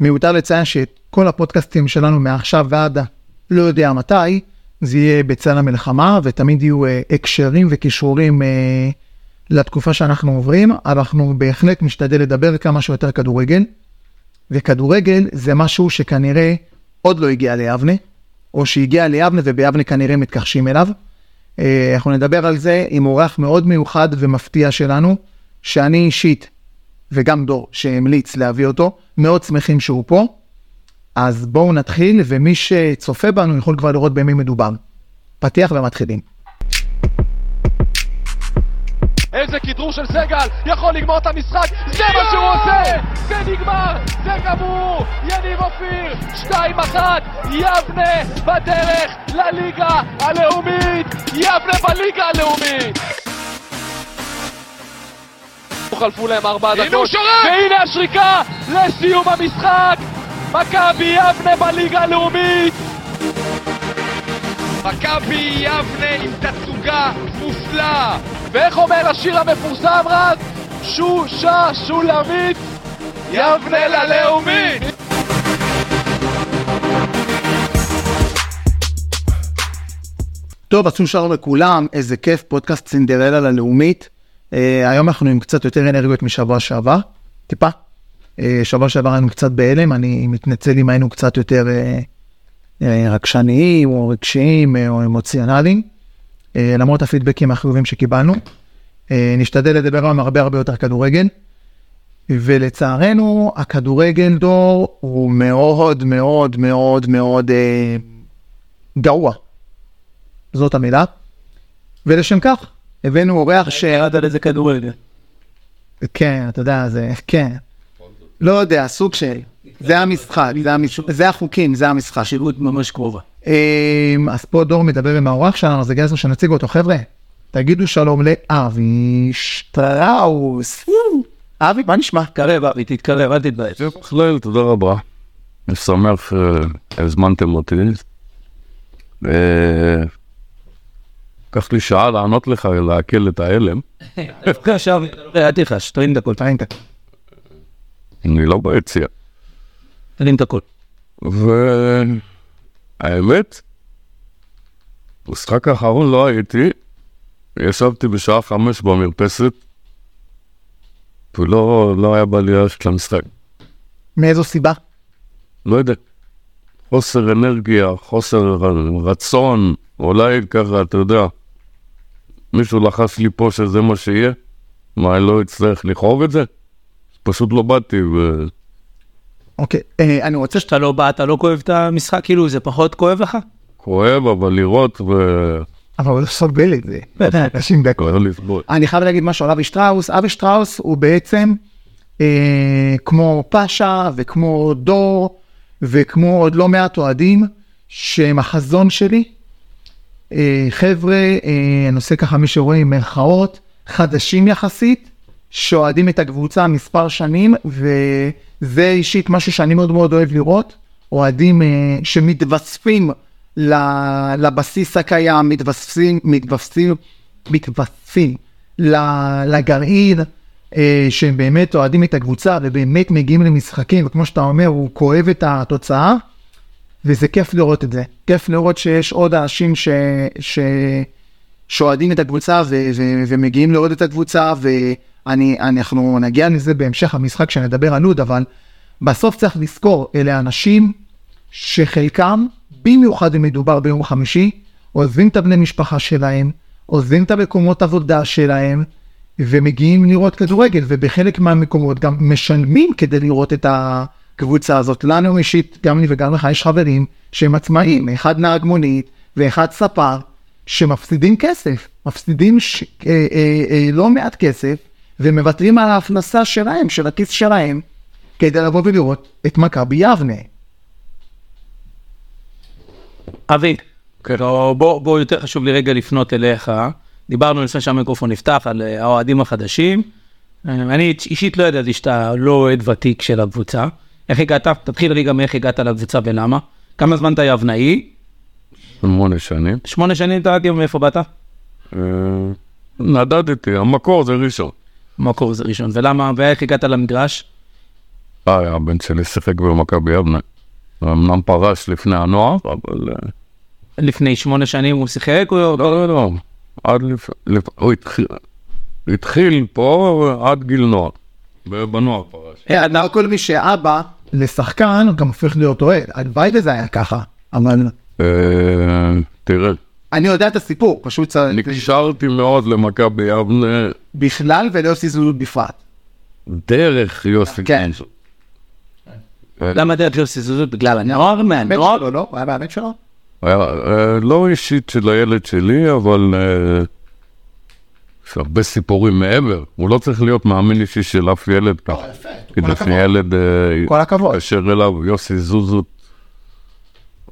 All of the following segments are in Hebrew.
מיותר לציין שכל הפודקאסטים שלנו מעכשיו ועד לא יודע מתי, זה יהיה בצל המלחמה, ותמיד יהיו אה, הקשרים וקישורים אה, לתקופה שאנחנו עוברים. אנחנו בהחלט נשתדל לדבר כמה שיותר כדורגל, וכדורגל זה משהו שכנראה עוד לא הגיע ליבנה, או שהגיע ליבנה וביבנה כנראה מתכחשים אליו. אה, אנחנו נדבר על זה עם אורח מאוד מיוחד ומפתיע שלנו, שאני אישית, וגם דור שהמליץ להביא אותו, מאוד שמחים שהוא פה. אז בואו נתחיל, ומי שצופה בנו יכול כבר לראות במי מדובר. פתיח ומתחילים. איזה כדרור של סגל, יכול לגמור את המשחק, זה מה שהוא עושה! זה נגמר, זה גמור! יניב אופיר, 2-1, יבנה בדרך לליגה הלאומית! יבנה בליגה הלאומית! חלפו להם ארבע דקות, והנה השריקה לסיום המשחק! מכבי יבנה בליגה הלאומית! מכבי יבנה עם תצוגה מופלאה! ואיך אומר השיר המפורסם רז? שושה שולמית יבנה ללאומית! טוב, עשו שלום לכולם, איזה כיף, פודקאסט סינדרלה ללאומית. Uh, היום אנחנו עם קצת יותר אנרגיות משבוע שעבר, טיפה. Uh, שבוע שעבר היינו קצת בהלם, אני מתנצל אם היינו קצת יותר uh, רגשניים או רגשיים או אמוציונליים, למרות הפידבקים החיובים שקיבלנו. נשתדל לדבר היום הרבה הרבה יותר כדורגל. ולצערנו, הכדורגל דור הוא מאוד מאוד מאוד מאוד גרוע. זאת המילה. ולשם כך, הבאנו אורח ש... ירד על איזה כדורגל. כן, אתה יודע, זה... כן. לא יודע, סוג של... זה המשחק, זה, החוקים, זה המשחק. חשיבות ממש קרובה. אמ, אז פה דור מדבר עם האורח שלנו, אז הגיע הזמן שנציג אותו. חבר'ה, תגידו שלום לאבי שטראוס. אבי, מה נשמע? תתקרב, אבי, תתקרב, אל תתבייש. בכלל, תודה רבה. אני שמח שהזמנתם אותי. לקח לי שעה לענות לך, לעכל את ההלם. עכשיו, אל תכעס, תרים את הכל, תרים את הכל. אני לא ביציע. תרים את הכל. והאמת, במשחק האחרון לא הייתי, ישבתי בשעה חמש במרפסת, ולא לא היה בא לי ללכת למשחק. מאיזו סיבה? לא יודע. חוסר אנרגיה, חוסר רצון, אולי ככה, אתה יודע, מישהו לחש לי פה שזה מה שיהיה, מה, אני לא אצטרך לכאוב את זה? פשוט לא באתי ו... אוקיי, אה, אני רוצה ש... כשאתה לא בא, אתה לא כואב את המשחק, כאילו זה פחות כואב לך? כואב, אבל לראות ו... אבל הוא לא סובל את זה. אנשים דקות. לא. אני חייב להגיד משהו על אבי שטראוס. אבי שטראוס הוא בעצם אה, כמו פאשה וכמו דור וכמו עוד לא מעט אוהדים שהם החזון שלי. אה, חבר'ה, אה, אני עושה ככה מי שרואה עם מירכאות, חדשים יחסית, שאוהדים את הקבוצה מספר שנים, וזה אישית משהו שאני מאוד מאוד אוהב לראות, אוהדים אה, שמתווספים לבסיס הקיים, מתווספים, מתווספים, מתווספים לגרעין, אה, שהם באמת אוהדים את הקבוצה ובאמת מגיעים למשחקים, וכמו שאתה אומר, הוא כואב את התוצאה, וזה כיף לראות את זה. כיף לראות שיש עוד אנשים ש... ש... שאוהדים את הקבוצה ו... ו... ומגיעים לראות את הקבוצה, ואנחנו נגיע לזה בהמשך המשחק כשנדבר על לוד, אבל בסוף צריך לזכור, אלה אנשים שחלקם, במיוחד אם מדובר ביום חמישי, עוזבים את הבני משפחה שלהם, עוזבים את המקומות עבודה שלהם, ומגיעים לראות כדורגל, ובחלק מהמקומות גם משלמים כדי לראות את הקבוצה הזאת. לנו אישית, גם לי וגם לך, יש חברים שהם עצמאים, אחד נהג מונית ואחד ספר, שמפסידים כסף, מפסידים ש... אה, אה, אה, לא מעט כסף, ומוותרים על ההכנסה שלהם, של הכיס שלהם, כדי לבוא ולראות את מכבי יבנה. אבי, לא, בוא, בוא יותר חשוב לי רגע לפנות אליך. דיברנו לפני שהמיקרופון נפתח על אה, האוהדים החדשים. אה, אני אישית לא ידעתי שאתה לא אוהד ותיק של הקבוצה. איך הגעת? תתחיל רגע מאיך הגעת לקבוצה ולמה. כמה זמן אתה יבנאי? שמונה שנים. שמונה שנים אתה עד מאיפה באת? אה, נדדתי, המקור זה ראשון. מקור זה ראשון. ולמה? ואיך הגעת למגרש? אה, הבן שלי שיחק במכבי יבנה. הוא אמנם פרש לפני הנוער, אבל... אה, לפני שמונה שנים הוא שיחק? לא, לא, לא. עד לפ... לפ... הוא התחיל... התחיל פה עד גיל נוער. בנוער פרש. אה, לא כל מי שאבא לשחקן גם הופך להיות אוהד. הלוואי וזה היה ככה, אבל אה, תראה, אני יודע את הסיפור, פשוט צריך נקשרתי מאוד למכבי יבנה בכלל וליוסי זוזות בפרט. דרך יוסי כן. אה, למה דרך יוסי זוזות? בגלל הנוער? מהנוער? שלו, לא? הוא היה מהבן שלו? אה, לא אישית של הילד שלי, אבל אה, יש הרבה סיפורים מעבר. הוא לא צריך להיות מאמן אישי של אף ילד ככה. כדי הכבוד. שילד כל הכבוד. יתקשר אליו, יוסי זוזות,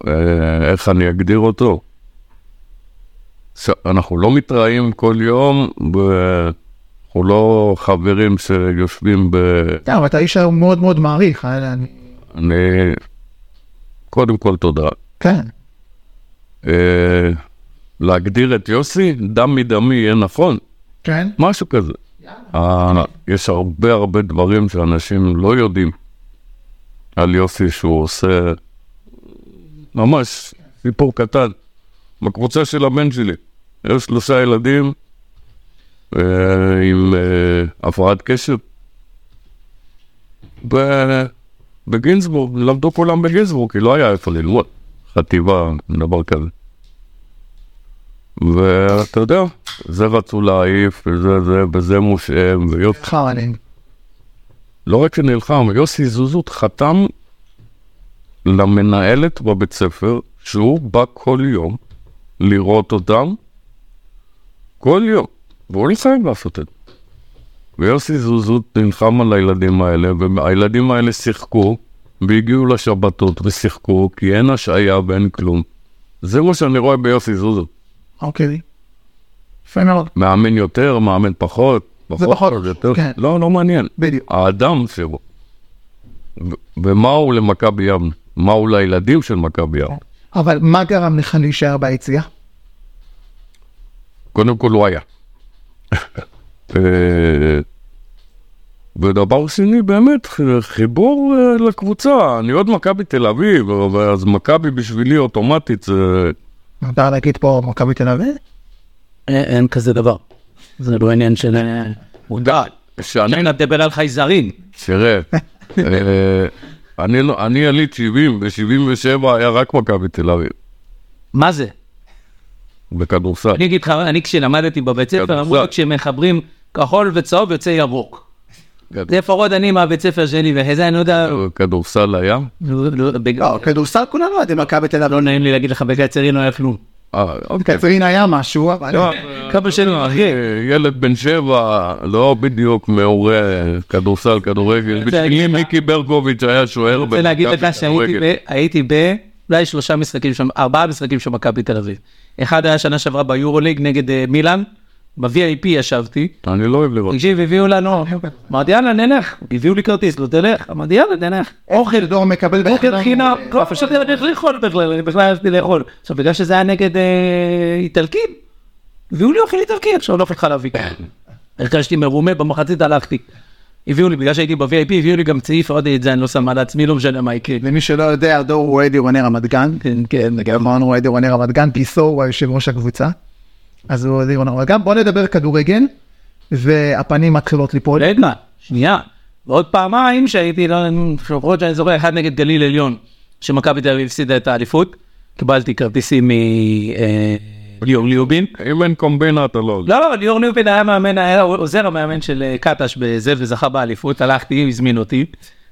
אה, איך אני אגדיר אותו? אנחנו לא מתראים כל יום, אנחנו לא חברים שיושבים ב... כן, אבל אתה איש שהיום מאוד מאוד מעריך. אה, אני- אני... קודם כל תודה. כן. אה, להגדיר את יוסי, דם מדמי יהיה נכון, כן. משהו כזה. אה, יש הרבה הרבה דברים שאנשים לא יודעים על יוסי שהוא עושה, ממש סיפור קטן, בקבוצה של הבן שלי. יש שלושה ילדים אה, עם אה, הפרעת קשב. ב- בגינזבורג, למדו כולם בגינזבורג, כי לא היה איפה ללמוד, חטיבה, דבר כזה. ואתה יודע, זה רצו להעיף, וזה זה, וזה מושהם, ויוסי, חם עליהם. לא רק שנלחם, יוסי זוזות חתם למנהלת בבית ספר, שהוא בא כל יום לראות אותם, כל יום, והוא לא חייב לעשות את זה. ויוסי זוזות נלחם על הילדים האלה, והילדים האלה שיחקו, והגיעו לשבתות ושיחקו, כי אין השעיה ואין כלום. זה מה שאני רואה ביוסי זוזות. אוקיי. יפה מאוד. מאמן יותר, מאמן פחות, פחות, פחות, יותר, כן. לא, לא מעניין. בדיוק. האדם שבו. ומה הוא למכבי יבנה? מה הוא לילדים של מכבי יבנה? אבל מה גרם לך להישאר ביציאה? קודם כל הוא היה. אה, ודבר שני, באמת, חיבור אה, לקבוצה. אני עוד מכבי תל אביב, אז מכבי בשבילי אוטומטית זה... מותר להגיד פה מכבי תל אביב? אין אין כזה דבר. זה לא עניין של... אה, מודע. שאני אני מדבר על חייזרים. תראה, אה, אני לא- אני יליד 70, ב-77 היה רק מכבי תל אביב, מה זה? בכדורסל. אני אגיד לך, אני כשלמדתי בבית ספר. אמרו כשמחברים כחול וצהוב יוצא ירוק. זה לפחות אני מהבית ספר שלי, וזה אני לא יודע, כדורסל היה? לא- לא- לא, כדורסל כולנו יודעים מכבי תל לא אביב. נעים לי להגיד לך, בקצרין לא היה כלום. אה, אוקיי. קצרין היה משהו, אבל... לא, כמה שנים, אחי. אה, ילד בן שבע, לא בדיוק מעורה כדורסל, כדורגל. בשבילי מיקי ברקוביץ' היה שוער אני רוצה להגיד במכבי לך שהייתי כדורגל. ב- הייתי ב... אולי שלושה משחקים שם, ארבעה משחקים של מכבי תל אביב. אחד היה שנה שעברה ביורוליג נגד אה, מילאן, ב-VIP ישבתי, אני לא אוהב לראות. תקשיב, הביאו לנו, אמרתי יאללה נלך, הביאו לי כרטיס, לא תלך, אמרתי יאללה נלך, אוכל, דור מקבל אוכל חינם, לא, פשוט אני הולך לאכול בכלל, אני בכלל הלכתי לאכול. עכשיו בגלל שזה היה נגד אה, איטלקים, הביאו לי אוכל איטלקי, עכשיו לא אוכל חלבי. הרגשתי מרומה, במחצית הלכתי. הביאו לי, בגלל שהייתי ב-VIP, הביאו לי גם צעיף, עוד את זה אני לא שם על עצמי, לא משנה מה יקרה. למי שלא יודע, דור הוא אוהד עירוני רמת גן. כן, כן, אמרנו הוא אוהד עירוני רמת גן, פיסו הוא היושב ראש הקבוצה. אז הוא עירוני רמת גן. בוא נדבר כדורגל, והפנים מתחילות ליפול. רגע, שנייה. ועוד פעמיים שהייתי, לא, לפחות שאני זוכר, אחד נגד גליל עליון, שמכבי תל אביב הפסידה את האליפות, קיבלתי כרטיסים מליאור ליובין. אם אין קומבינה אתה לא... לא, לא, ליאור ליובין היה מאמן, היה עוזר המאמן של אה, קטש בזה, וזכה באליפות, הלכתי, הזמין אותי,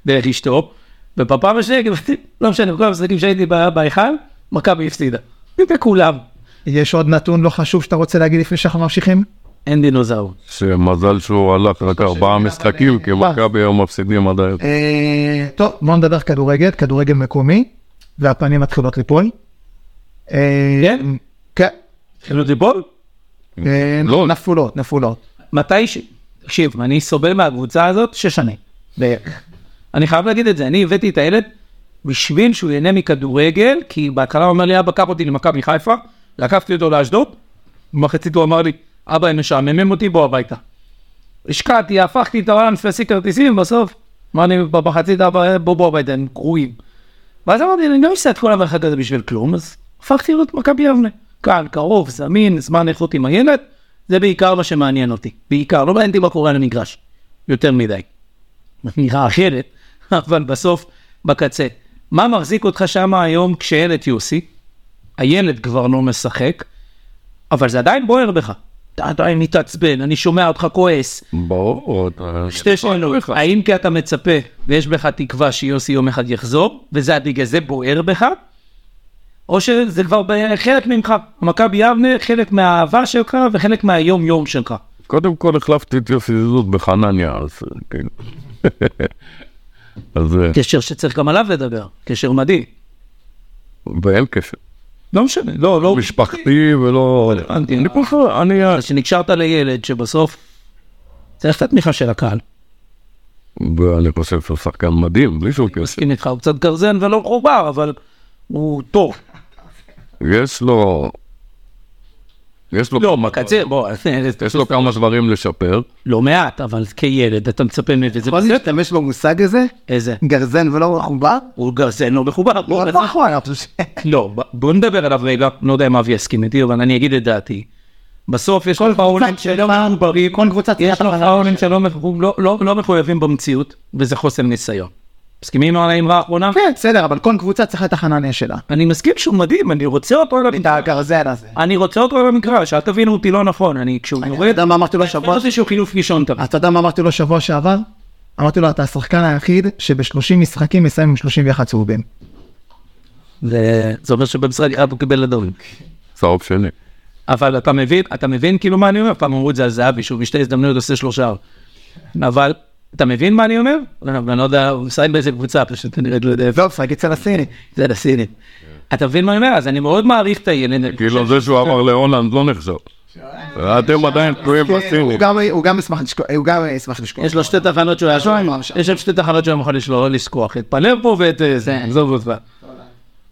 דרך אשתו, ובפעם השנייה, קיבלתי- לא משנה, בכל המשחקים שהייתי בהיכל, מכבי הפסידה. בכולם. יש עוד נתון לא חשוב שאתה רוצה להגיד לפני שאנחנו ממשיכים? אין דינוזאור. שמזל שהוא הלך רק ארבעה משחקים, כי מכבי היום מפסידים עד היום. אה, טוב, בוא נדבר כדורגל, כדורגל מקומי, והפנים מתחילות ליפול. אה, כן? כן. התחילו ליפול? אה, לא. נפולות, נפולות. מתי ש... תקשיב, אני סובל מהקבוצה הזאת שש שנים. בערך. אני חייב להגיד את זה, אני הבאתי את הילד בשביל שהוא ייהנה מכדורגל, כי בהתחלה הוא אומר לי, אבא, קח אותי למכבי חיפה, לקחתי אותו לאשדוד, במחצית הוא אמר לי, אבא, הם משעממים אותי, בוא הביתה. השקעתי, הפכתי את העולם, פסי כרטיסים, בסוף אמרתי, במחצית הבאה, בוא בוא בוא, הם גרועים. ואז אמרתי, אני לא אעשה את כל המרחק הזה בשביל כלום, אז הפכתי להיות מכבי יבנה. כאן, קרוב, זמין, זמן איכות עם הילד, זה בעיקר מה שמעניין אותי. בעיקר, לא מעניין אותי מה קורה על המגרש. יותר מדי. נראה אחרת, אבל בסוף, בקצה. מה מחזיק אותך שם היום כשאין את יוסי? הילד כבר לא משחק, אבל זה עדיין בוער בך. אתה עדיין מתעצבן, אני שומע אותך כועס. ברור. שתי שאלות, האם כי אתה מצפה ויש בך תקווה שיוסי יום אחד יחזור, וזה בגלל זה בוער בך, או שזה כבר חלק ממך, מכבי יבנה חלק מהאהבה שלך וחלק מהיום יום שלך. קודם כל החלפתי את יוסי זוזות בחנניה, אז. אז אה, קשר שצריך גם עליו לדבר, קשר מדהים. ואין קשר. לא משנה, לא, לא, משפחתי ולא... אני פשוט, אני... שנקשרת לילד שבסוף צריך את התמיכה של הקהל. ואני חושב שהוא שחקן מדהים, בלי שום קשר. מסכים איתך, הוא קצת גרזן ולא מחובר, אבל הוא טוב. יש לו... יש לו... לא, מקצר, בוא, יש לו כמה דברים לשפר. לא מעט, אבל כילד אתה מצפה מזה, זה יכול. להשתמש במושג הזה? איזה? גרזן ולא מחובר? הוא גרזן לא מחובר. לא נכון, אני חושב ש... לא, ב- בוא נדבר עליו רגע, לא יודע אם אבי יסכים איתי, אבל אני אגיד את דעתי. בסוף יש לו פאולים שלא מחוברים, כל קבוצה יש תחנה פאולים שלא לא- לא- לא מחויבים במציאות, וזה חוסר ניסיון. מסכימים על האמרה האחרונה? כן, בסדר, אבל כל קבוצה צריכה את החנניה שלה. אני מסכים שהוא מדהים, אני רוצה אותו על את המגרש. הגרזן הזה. אני רוצה אותו על המגרש, אל תבינו אותי לא נכון, אני כשהוא אתה יורד, יודע מה אמרתי לו שבוע? לא זה שהוא חילוף ראשון תמיד. אתה יודע מה אמרתי לו שבוע שעבר? אמרתי לו, אתה השחקן היחיד שב-30 משחקים מסיים עם 31 צהובים. זה זה אומר שבמשרד ירד הוא קיבל אדום. צהוב שני. אבל אתה מבין, אתה מבין כאילו מה אני אומר? פעם אמרו את זה על זהבי, שהוא בשתי הזדמנויות עושה שלושה. אבל אתה מבין מה אני אומר? אני לא יודע, הוא משחק באיזה קבוצה, פשוט אני לא יודע איפה. לא, משחק אצל הסיני. זה לסינית. אתה מבין מה אני אומר? אז אני מאוד מעריך את הילד. כאילו זה שהוא אמר להולנד לא נחשב. אתם עדיין תלויים הוא בסיני. הוא גם ישמח לשכוח. יש לו שתי תחנות שהוא היה לא, שם, יש שם שתי תחנות שהוא יכול לשלוח, לא לשכוח, את פלרפו ואת אה, זה, עזוב אותך.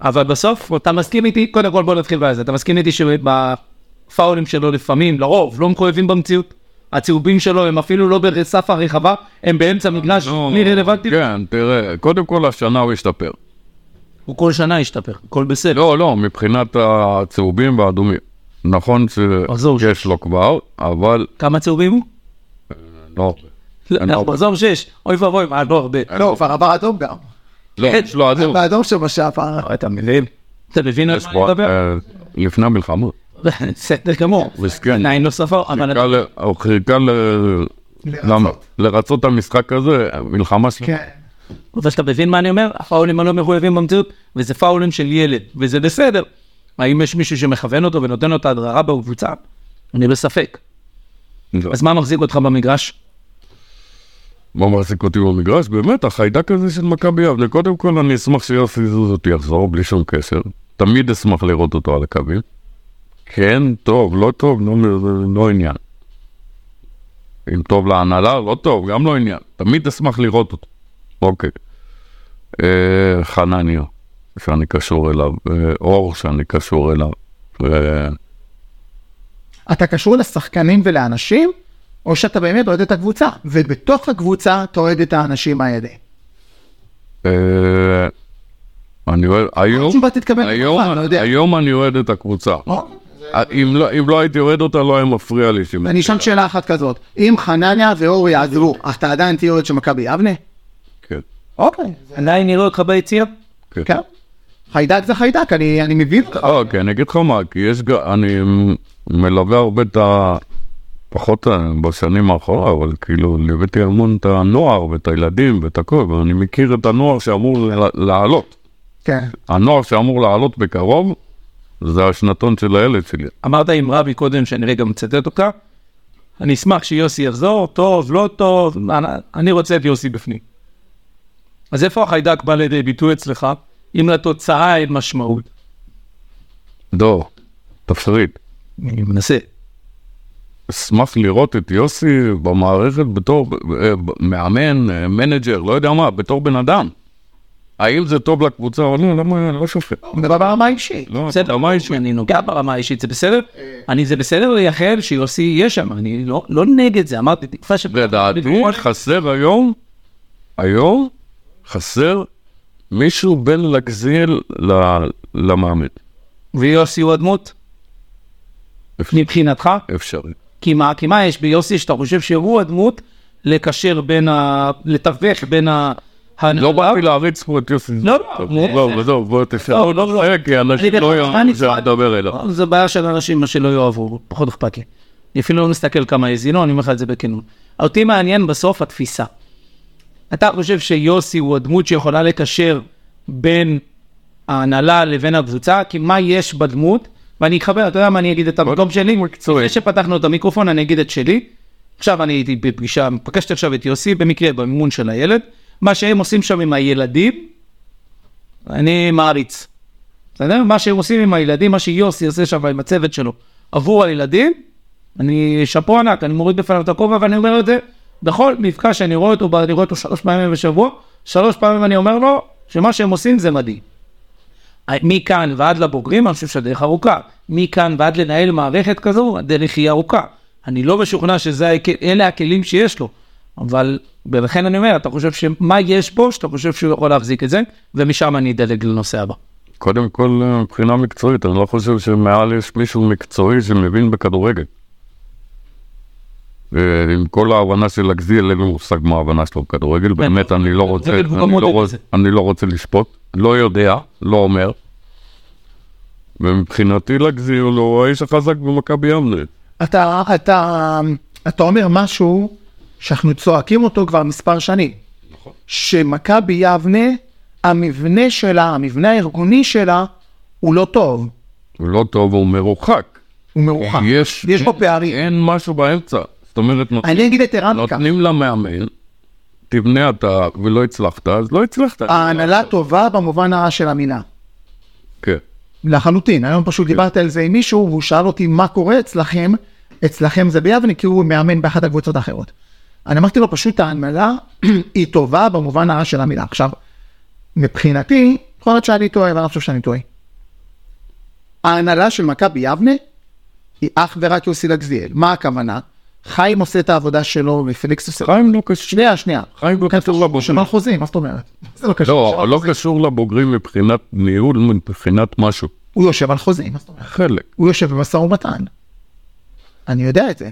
אבל בסוף, אתה מסכים איתי, קודם כל בוא נתחיל בזה, אתה מסכים איתי שבפאולים שלו לפעמים, לרוב, לא מחויבים במציאות. הצהובים שלו הם אפילו לא בסף הרחבה, הם באמצע מגרש, בלי רלוונטי. כן, תראה, קודם כל השנה הוא השתפר. הוא כל שנה השתפר, הכל בסדר. לא, לא, מבחינת הצהובים והאדומים. נכון שיש לו כבר, אבל כמה צהובים הוא? לא. אין לא, הרבה. מחזור שש, אוי ואבוי, מה, לא הרבה. לא, הוא כבר עבר אדום גם. לא, יש לו אדום. באדום שעבר. אתה מבין? אתה מבין על מה אני מדבר? אה, לפני המלחמה. בסדר גמור. עדיין לא ספר, אבל חיכה ל- הוא חיכה? לרצות את המשחק הזה, מלחמה שלמה. כן. אבל שאתה מבין מה אני אומר? הפאולים הלא מחויבים במציאות, וזה פאולים של ילד, וזה בסדר. האם יש מישהו שמכוון אותו ונותן לו את ההדררה בקבוצה? אני בספק. לא. אז מה מחזיק אותך במגרש? מה מחזיק אותי במגרש? באמת, החיידק הזה של מכבי יבנה. קודם כל, אני אשמח שיוסי זוזות יחזור, בלי שום קשר. תמיד אשמח לראות אותו על הקווים. כן, טוב, לא טוב, לא, לא עניין. אם טוב להנהלה, לא טוב, גם לא עניין. תמיד אשמח לראות אותו. אוקיי. אה, חנניה, שאני קשור אליו, אה, אור, שאני קשור אליו. אה, אתה קשור לשחקנים ולאנשים, או שאתה באמת אוהד את הקבוצה, ובתוך הקבוצה אתה אוהד את האנשים האלה. אה, אני אוהד, היום, היום. היום אני אוהד את הקבוצה. אוקיי. אם לא, אם לא הייתי אוהד אותה, לא היה מפריע לי. אני אשאל שאלה אחת כזאת, אם חנניה ואור יעזבו, אתה עדיין תהיה אוהד של מכבי יבנה? כן, אוקיי. עדיין נראה אותך ביציע? כן. כן. חיידק זה חיידק, אני אני מבין אותך. כי אני אגיד לך מה, כי יש, ג- אני מלווה הרבה את ה... פחות אה, בשנים האחרונות, אבל כאילו ליוויתי המון את הנוער ואת הילדים ואת הכל, ואני מכיר את הנוער שאמור לעלות. כן. הנוער שאמור לעלות בקרוב, זה השנתון של הילד שלי. אמרת עם רבי קודם, שאני רגע מצטט אותך, אני אשמח שיוסי יחזור, טוב, לא טוב, אני- רוצה את יוסי בפנים. אז איפה החיידק בא לידי ביטוי אצלך, אם לתוצאה אין משמעות? דור, תפריד. אני מנסה. אשמח לראות את יוסי במערכת בתור אה, מאמן, אה, manager, לא יודע מה, בתור בן אדם. האם זה טוב לקבוצה או לא, למה, לא שופט. ברמה האישית. לא, בסדר, ברמה האישית. אני נוגע ברמה האישית, זה בסדר? אני, זה בסדר לייחל שיוסי יהיה שם, אני לא לא נגד זה, אמרתי, תקווה ש... לדעתי חסר היום, היום חסר מישהו בין לגזיאל ל- למאמן. ויוסי הוא הדמות? מבחינתך? אפשרי. כי מה, כי מה יש ביוסי שאתה חושב שהוא הדמות לקשר בין ה... לתווך בין ה... לא באתי להריץ פה את יוסי. לא, לא. לא, עזוב, בוא תשאל. לא, לא, לא. כי אנשים אני לא יאהבו נצמד. שנדבר אליו. זה בעיה של אנשים מה שלא יאהבו, פחות אכפת לי. אני אפילו לא מסתכל כמה האזינו, אני אומר לך את זה בכנות. אותי מעניין בסוף התפיסה. אתה חושב שיוסי הוא הדמות שיכולה לקשר בין ההנהלה לבין הקבוצה? כי מה יש בדמות? ואני אתחבר, אתה יודע מה אני אגיד את המקום שלי? לפני שפתחנו את המיקרופון אני אגיד את שלי. עכשיו אני הייתי בפגישה, פגשתי עכשיו את יוסי, במקרה במימון של הילד. מה שהם עושים שם עם הילדים, אני מעריץ. בסדר? מה שהם עושים עם הילדים, מה שיוסי עושה שם עם הצוות שלו עבור הילדים, אני שאפו ענק, אני מוריד בפניו את הכובע ואני אומר את זה בכל מפגש שאני רואה אותו, אני רואה אותו שלוש פעמים בשבוע, שלוש פעמים אני אומר לו שמה שהם עושים זה מדהים. מכאן ועד לבוגרים, אני חושב שהדרך ארוכה. מכאן ועד לנהל מערכת כזו, הדרך היא ארוכה. אני לא משוכנע שאלה הכלים שיש לו, אבל ולכן אני אומר, אתה חושב שמה יש בו, שאתה חושב שהוא יכול להחזיק את זה, ומשם אני אדלג לנושא הבא. קודם כל, מבחינה מקצועית, אני לא חושב שמעל יש מישהו מקצועי שמבין בכדורגל. אה, עם כל ההבנה של הגזיאל, אין לי מושג מה ההבנה שלו בכדורגל, באמת אני לא רוצה, אני לא. אני לא רוצה לשפוט, לא יודע, לא אומר. ומבחינתי לגזיאל הוא האיש החזק במכבי יבנה. אתה, אתה, אתה אומר משהו שאנחנו צועקים אותו כבר מספר שנים. שמכבי יבנה, המבנה שלה, המבנה הארגוני שלה, הוא לא טוב, הוא לא טוב, הוא מרוחק. הוא מרוחק. יש, יש בו פערים. אין משהו באמצע. זאת אומרת, נות- אני אגיד את מכך, נותנים למאמן, תבנה אתה ולא הצלחת, אז לא הצלחת. ההנהלה טובה במובן הרע של המילה. כן. לחלוטין, היום פשוט דיברתי על זה עם מישהו, והוא שאל אותי מה קורה אצלכם, אצלכם זה ביבנה, כי הוא מאמן באחת הקבוצות האחרות. אני אמרתי לו, פשוט ההנהלה היא טובה במובן הרע של המילה. עכשיו, מבחינתי, יכול להיות שאני טועה, ואני לא חושב שאני טועה. ההנהלה של מכבי יבנה היא אך ורק יוסי לגזיאל. מה הכוונה? חיים עושה את העבודה שלו, ופליקס עושה... חיים לא קשור. שנייה, שנייה. חיים לא קשור לבוגרים. שמר חוזים, מה זאת אומרת? זה לא קשור. לא, לא קשור לבוגרים מבחינת ניהול, מבחינת משהו. הוא יושב על חוזים, מה זאת אומרת? חלק. הוא יושב במשא ומתן. אני יודע את זה.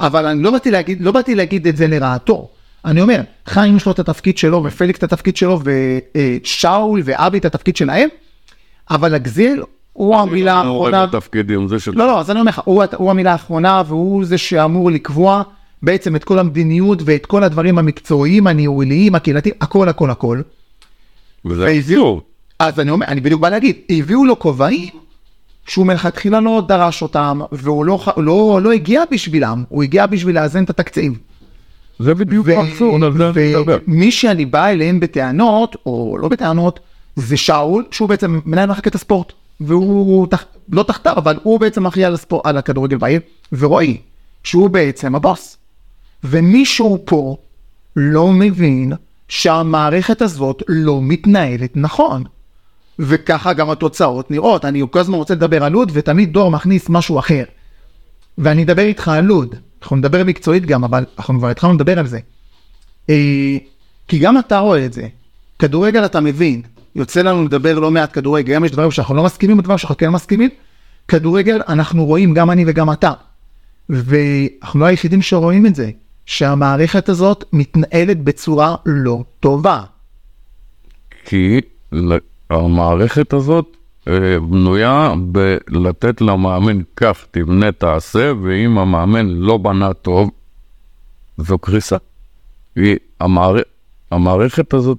אבל אני לא באתי להגיד, לא באתי להגיד את זה לרעתו. אני אומר, חיים יש לו את התפקיד שלו, ופליקס את התפקיד שלו, ושאול ואבי את התפקיד שלהם, אבל הגזיל הוא המילה רואה האחרונה. בתפקידים, זה של... לא, לא, אז אני אומר לך, הוא, הוא המילה האחרונה, והוא זה שאמור לקבוע בעצם את כל המדיניות ואת כל הדברים המקצועיים, הניהוליים, הקהילתיים, הכל, הכל, הכל. וזה אבסורד. אז אני אומר, אני בדיוק בא להגיד, הביאו לו כובעים שהוא מלכתחילה לא דרש אותם, והוא לא, לא, לא הגיע בשבילם, הוא הגיע בשביל לאזן את התקציב. זה בדיוק האבסורד, על זה אני מדבר. ומי שאני בא אליהם בטענות, או לא בטענות, זה שאול, שהוא בעצם מנהל מחלקת הספורט. והוא תח... לא תחתיו, אבל הוא בעצם אחראי על, על הכדורגל בעיר, ורועי, שהוא בעצם הבוס. ומישהו פה לא מבין שהמערכת הזאת לא מתנהלת נכון. וככה גם התוצאות נראות. אני כל הזמן רוצה לדבר על לוד, ותמיד דור מכניס משהו אחר. ואני אדבר איתך על לוד. אנחנו נדבר מקצועית גם, אבל אנחנו כבר התחלנו לדבר על זה. אה, כי גם אתה רואה את זה. כדורגל אתה מבין. יוצא לנו לדבר לא מעט כדורגל, גם יש דברים שאנחנו לא מסכימים, ודברים שאנחנו כן מסכימים. כדורגל אנחנו רואים, גם אני וגם אתה. ואנחנו לא היחידים שרואים את זה, שהמערכת הזאת מתנהלת בצורה לא טובה. כי המערכת הזאת אה, בנויה בלתת למאמן כך תבנה תעשה, ואם המאמן לא בנה טוב, זו קריסה. היא, המער... המערכת הזאת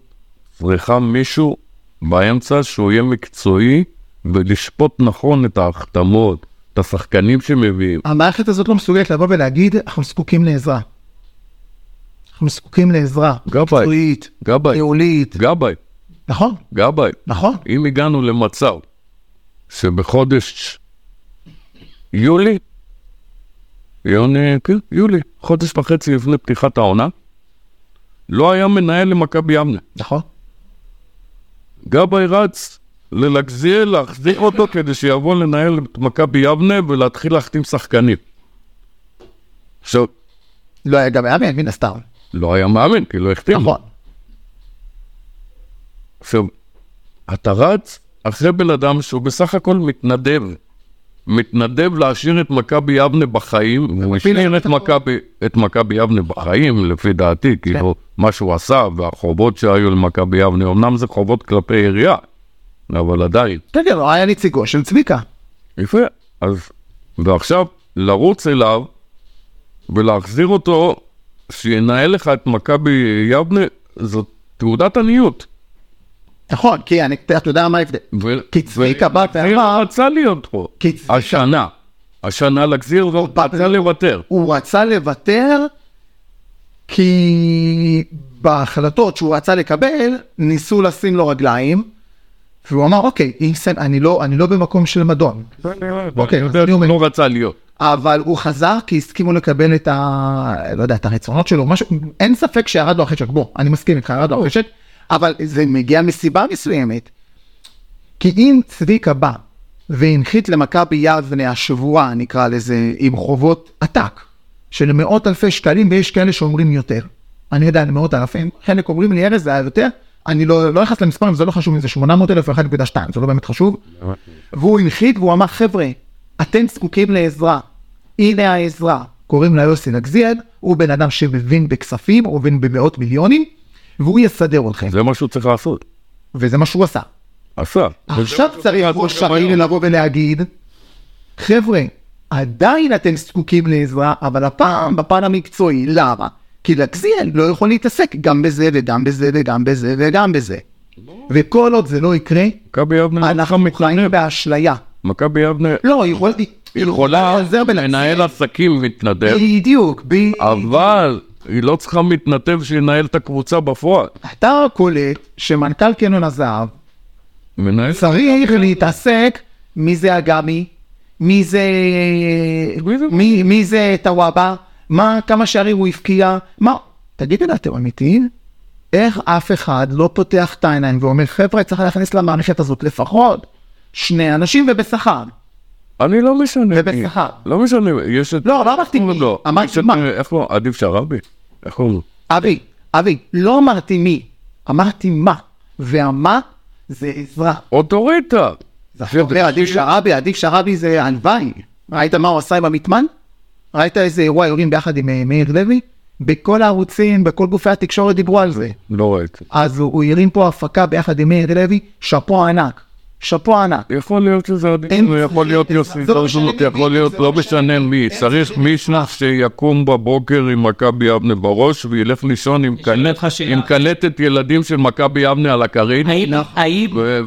צריכה מישהו באמצע שהוא יהיה מקצועי ולשפוט נכון את ההחתמות, את השחקנים שמביאים. המערכת הזאת לא מסוגלת לבוא ולהגיד, אנחנו זקוקים לעזרה. אנחנו זקוקים לעזרה. גבאי, מקצועית, גבאי, ניהולית. גבאי, נכון, גבאי. נכון. אם הגענו למצב שבחודש יולי, יוני, כן, יולי, חודש וחצי לפני פתיחת העונה, לא היה מנהל למכבי יבנה. נכון. גבאי רץ ללגזיאל, להחזיר אותו כדי שיבוא לנהל את מכבי יבנה ולהתחיל להחתים שחקנים. עכשיו, לא היה גם מאמן, מן הסתם. לא היה מאמן, כי לא החתימו. נכון. עכשיו, אתה רץ אחרי בן אדם שהוא בסך הכל מתנדב. מתנדב להשאיר את מכבי יבנה בחיים, הוא השאיר את מכבי, את מכבי יבנה בחיים, לפי דעתי, כאילו, מה שהוא עשה והחובות שהיו למכבי יבנה, אמנם זה חובות כלפי עירייה, אבל עדיין. כן, כן, הוא היה נציגו של צביקה. יפה. אז, ועכשיו, לרוץ אליו ולהחזיר אותו, שינהל לך את מכבי יבנה, זאת תעודת עניות. נכון, כי אני, אתה יודע מה ההבדל. כי צביקה בא ואמר- רצה להיות פה. השנה. השנה להחזיר, והוא בא- רצה לוותר. הוא רצה לוותר, כי בהחלטות שהוא רצה לקבל, ניסו לשים לו רגליים, והוא אמר, אוקיי, אינסן, אני לא, אני לא במקום של מדון. אוקיי, אז אני אומר- לא רצה להיות. אבל הוא חזר כי הסכימו לקבל את ה... לא יודע, את הרצונות שלו, משהו, אין ספק שירד לו החשק, בוא, אני מסכים איתך, ירד לו החשק, אבל זה מגיע מסיבה מסוימת. כי אם צביקה בא והנחית למכבי יבנה השבוע, נקרא לזה, עם חובות עתק, של מאות אלפי שקלים, ויש כאלה שאומרים יותר. אני יודע, מאות אלפים, חלק אומרים לי, ארז, זה היה יותר, אני לא לא למספרים, זה לא חשוב אם זה 800 אלף או 1.2, זה לא באמת חשוב. והוא הנחית והוא אמר, חבר'ה, אתם זקוקים לעזרה, הנה העזרה. קוראים לה יוסי נגזיאל, הוא בן אדם שמבין בכספים, הוא מבין במאות מיליונים, והוא יסדר אתכם. זה מה שהוא צריך לעשות. וזה מה שהוא עשה. עשה. עכשיו צריך ראש העיר לבוא ולהגיד, חבר'ה, עדיין אתם זקוקים לעזרה, אבל הפעם בפן המקצועי, למה? כי לגזיאל לא יכול להתעסק גם בזה וגם בזה וגם בזה וגם בזה. וכל עוד זה לא יקרה, יבנה אנחנו חיים באשליה. מכבי יבנה לא, היא יכולה... יכולה. לנהל עסקים מתנדב, בדיוק, בדיוק. אבל היא לא צריכה מתנדב שינהל את הקבוצה בפועל. אתה קולט שמנכ"ל קניון הזהב מנהל צריך להתעסק מי זה אגמי. מי זה? מי, מי זה טוואבה, מה, כמה שערים הוא הבקיע, מה... תגידו לי, אתם אמיתיים? איך אף אחד לא פותח את העיניים ואומר, חבר'ה, צריך להכניס למערכת הזאת לפחות שני אנשים ובשכר. אני לא משנה. ובשכר. לא משנה, יש את... לא, לא אמרתי מי. אמרתי מה. איך הוא? עדיף שרבי? איך קוראים לו? אבי, אבי, לא אמרתי מי, אמרתי מה, והמה זה עזרה. אוטוריטה. אתה אומר, עדיף שרבי, עדיף שרבי זה הלוואי. ראית מה הוא עשה עם המטמן? ראית איזה אירוע יורים ביחד עם אה, מאיר לוי? בכל הערוצים, בכל גופי התקשורת דיברו על זה. לא ראיתי. אז הוא הרים פה הפקה ביחד עם מאיר לוי, שאפו ענק. שאפו ענק. יכול להיות שזה עדיף, יכול להיות יוסי זרזות, יכול להיות, לא, לא משנה מי. צריך מישנח שיקום בבוקר עם מכבי יבנה בראש וילך לישון עם קלטת ילדים של מכבי יבנה על הכרית,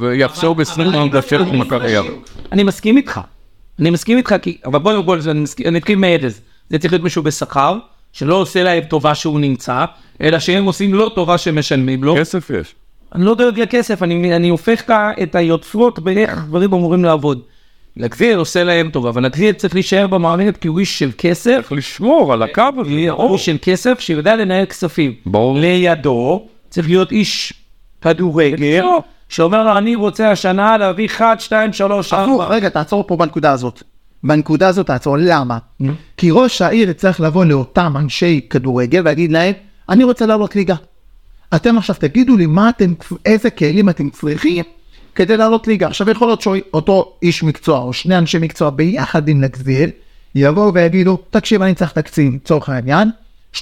ויחשוב 20 הנגשות לא מכבי יבנה. אני מסכים איתך. אני מסכים איתך, כי... אבל בואו בוא, אני אתחיל מאדז. זה צריך להיות מישהו בשכר, שלא עושה להם טובה שהוא נמצא, אלא שהם עושים לא טובה שמשלמים לו. כסף יש. אני לא דואג לכסף, אני, אני הופך את היוצרות באיך דברים אמורים לעבוד. לגזיר עושה להם טובה, אבל לגזיר צריך להישאר במערכת כי הוא איש של כסף, צריך לשמור על הקו הזה. הוא איש של כסף שיודע לנהל כספים. ברור. לידו צריך להיות איש כדורגל, שאומר לו אני רוצה השנה להביא 1, 2, 3, הפוך, 4. רגע, תעצור פה בנקודה הזאת. בנקודה הזאת תעצור, למה? כי ראש העיר צריך לבוא לאותם אנשי כדורגל ולהגיד להם, אני רוצה לעלות ליגה. אתם עכשיו תגידו לי מה אתם, איזה כלים אתם צריכים כדי לעלות ליגה. עכשיו יכול להיות שאותו איש מקצוע או שני אנשי מקצוע ביחד עם לגזיר, יבואו ויגידו, תקשיב אני צריך תקציב, לצורך העניין, 2.1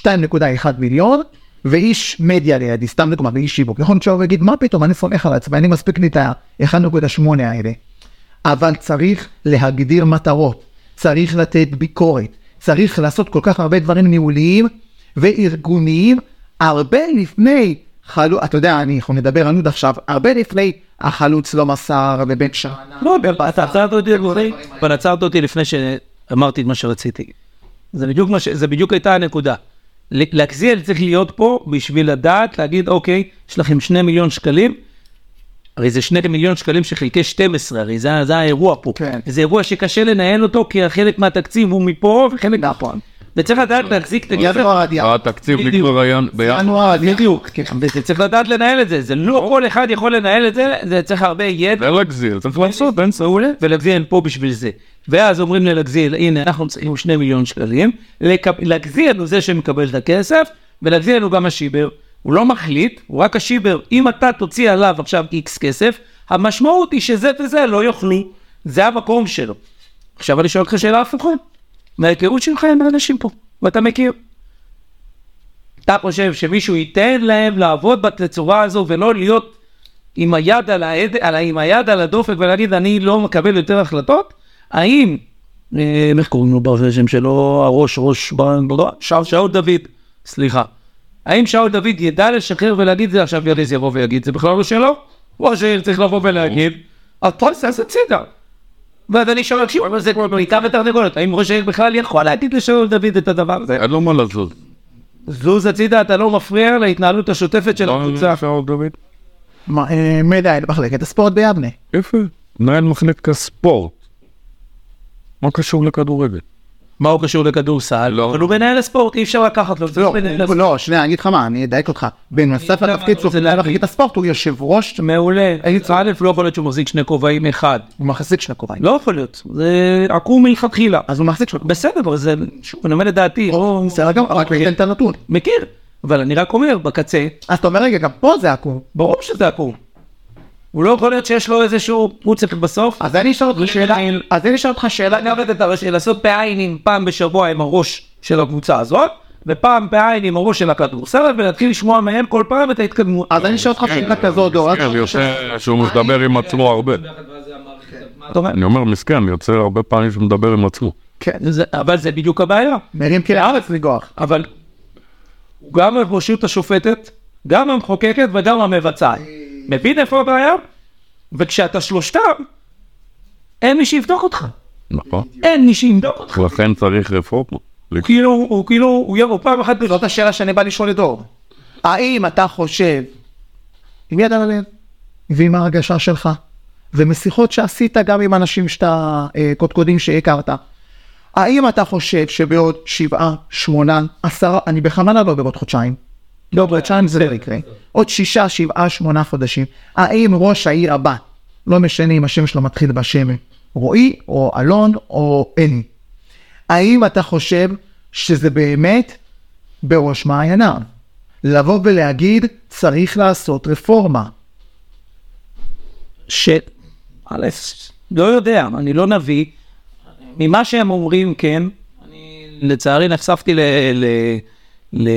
מיליון, ואיש מדיה לידי, סתם דוגמא, ואיש שיווק. להיות שהוא יגיד, מה פתאום, אני סומך על עצמי, אני מספיק לי את ה-1.8 האלה. אבל צריך להגדיר מטרות, צריך לתת ביקורת, צריך לעשות כל כך הרבה דברים ניהוליים וארגוניים, הרבה לפני חלוץ, אתה יודע, אני, אנחנו נדבר על נוד עכשיו, הרבה לפני החלוץ לא מסר ובן שנה. לא, אתה עצרת אותי לפני, אבל עצרת אותי לפני שאמרתי את מה שרציתי. זה בדיוק מה ש... זה בדיוק הייתה הנקודה. להגזיאל צריך להיות פה בשביל לדעת, להגיד, אוקיי, יש לכם שני מיליון שקלים, הרי זה שני מיליון שקלים שחלקי 12, הרי זה, זה האירוע פה. כן. זה אירוע שקשה לנהל אותו, כי חלק מהתקציב הוא מפה וחלק... נכון. וצריך לדעת להחזיק את הכסף. ינואר עד ינואר. התקציב. נגמר ביחד. ינואר. בדיוק, וזה צריך לדעת לנהל את זה, זה לא כל אחד יכול לנהל את זה, זה צריך הרבה ידע. זה לגזיר, צריך לעשות, אין סוף. מעולה, ולגזיאל פה בשביל זה. ואז אומרים ללגזיאל, הנה, אנחנו צריכים שני מיליון שקלים, לגזיאל הוא זה שמקבל את הכסף, ולגזיאל הוא גם השיבר, הוא לא מחליט, הוא רק השיבר, אם אתה תוציא עליו עכשיו איקס כסף, המשמעות היא שזה וזה לא יוכלו, זה המקום שלו. עכשיו אני שואל אותך שאלה הפוכה, מההיכרות שלך עם האנשים פה, ואתה מכיר. אתה חושב שמישהו ייתן להם לעבוד בצורה הזו ולא להיות עם היד על, העד, על, עם היד על הדופק ולהגיד אני לא מקבל יותר החלטות? האם, אה, איך קוראים לו בשם שלו, הראש ראש, לא, שאול, שאול דוד, סליחה. האם שאול דוד ידע לשחרר ולהגיד זה עכשיו יריז יבוא ויגיד זה בכלל לא שלו? ראש העיר צריך לבוא ולהגיד, אז פה זה הצידה. ואז אני שואל, תקשיב, אבל זה כמו בעיקר ותרנגולת, האם ראש העיר בכלל יכול להגיד לשאול דוד את הדבר הזה? אין לו מה לזוז. זוז הצידה, אתה לא מפריע להתנהלות השוטפת של לא הקבוצה. מה, אה, מנהל מחלקת הספורט ביבנה. יפה. מנהל מחלקת הספורט. מה קשור לכדורגל? מה הוא קשור לכדורסל? לא. אבל הוא מנהל הספורט, אי אפשר לקחת לו. לא, הספורט. לא, שנייה, אני אגיד לך מה, אני אדייק אותך. בנוסף לא, לתפקיד זה מנהל להגיד. מחלקת הספורט, הוא יושב ראש, מעולה. א', לא יכול להיות שהוא מחזיק שני כובעים אחד. הוא מחזיק שני כובעים. לא יכול להיות. זה עקום מלכתחילה. אז הוא מחזיק שני כובעים. בסדר, אבל זה, שוב, אני אומר לדעתי, בסדר גם, רק ניתן את הנתון. מכיר. אבל אני רק אומר, בקצה, אז אתה אומר רגע, גם פה זה עקום. ברור שזה עקום. הוא לא יכול להיות שיש לו איזשהו, צריך בסוף. אז אני אשאל אותך שאלה, אז אני אשאל אותך שאלה, אני עובד את הראש, לעשות בעין פעם בשבוע עם הראש של הקבוצה הזאת, ופעם בעין עם הראש של הכדורסל, ולהתחיל לשמוע מהם כל פעם את ההתקדמות. אז אני אשאל אותך שאלה כזאת, דור. כן, יוצא שהוא מדבר עם עצמו הרבה. אתה אומר, אני אומר מסכן, יוצא הרבה פעמים שהוא מדבר עם עצמו. כן, אבל זה בדיוק הבעיה. מרים כלי הארץ ניגוח. אבל הוא גם הרשות השופטת, גם המחוקקת וגם המבצעת. מבין איפה הבעיה? וכשאתה שלושתם, אין מי שיבדוק אותך. נכון. אין מי שיבדוק אותך. לכן צריך רפורמה. הוא כאילו, הוא כאילו, הוא יבוא פעם אחת זאת השאלה שאני בא לשאול את דור. האם אתה חושב, עם יד על הלב, ועם ההרגשה שלך, ומשיחות שעשית גם עם אנשים שאתה, אה, קודקודים שהכרת, האם אתה חושב שבעוד שבעה, שמונה, עשרה, אני בכוונה לא בעוד חודשיים, לא חודשיים זה לא יקרה, עוד שישה, שבעה, שמונה חודשים, האם ראש העיר הבא, לא משנה אם השם שלו מתחיל בשם רועי, או אלון, או אלי, האם אתה חושב שזה באמת בראש מעייניו? לבוא ולהגיד, צריך לעשות רפורמה. ש... א', לא יודע, אני לא נביא. ממה שהם אומרים, כן. אני לצערי נחשפתי ל... ל...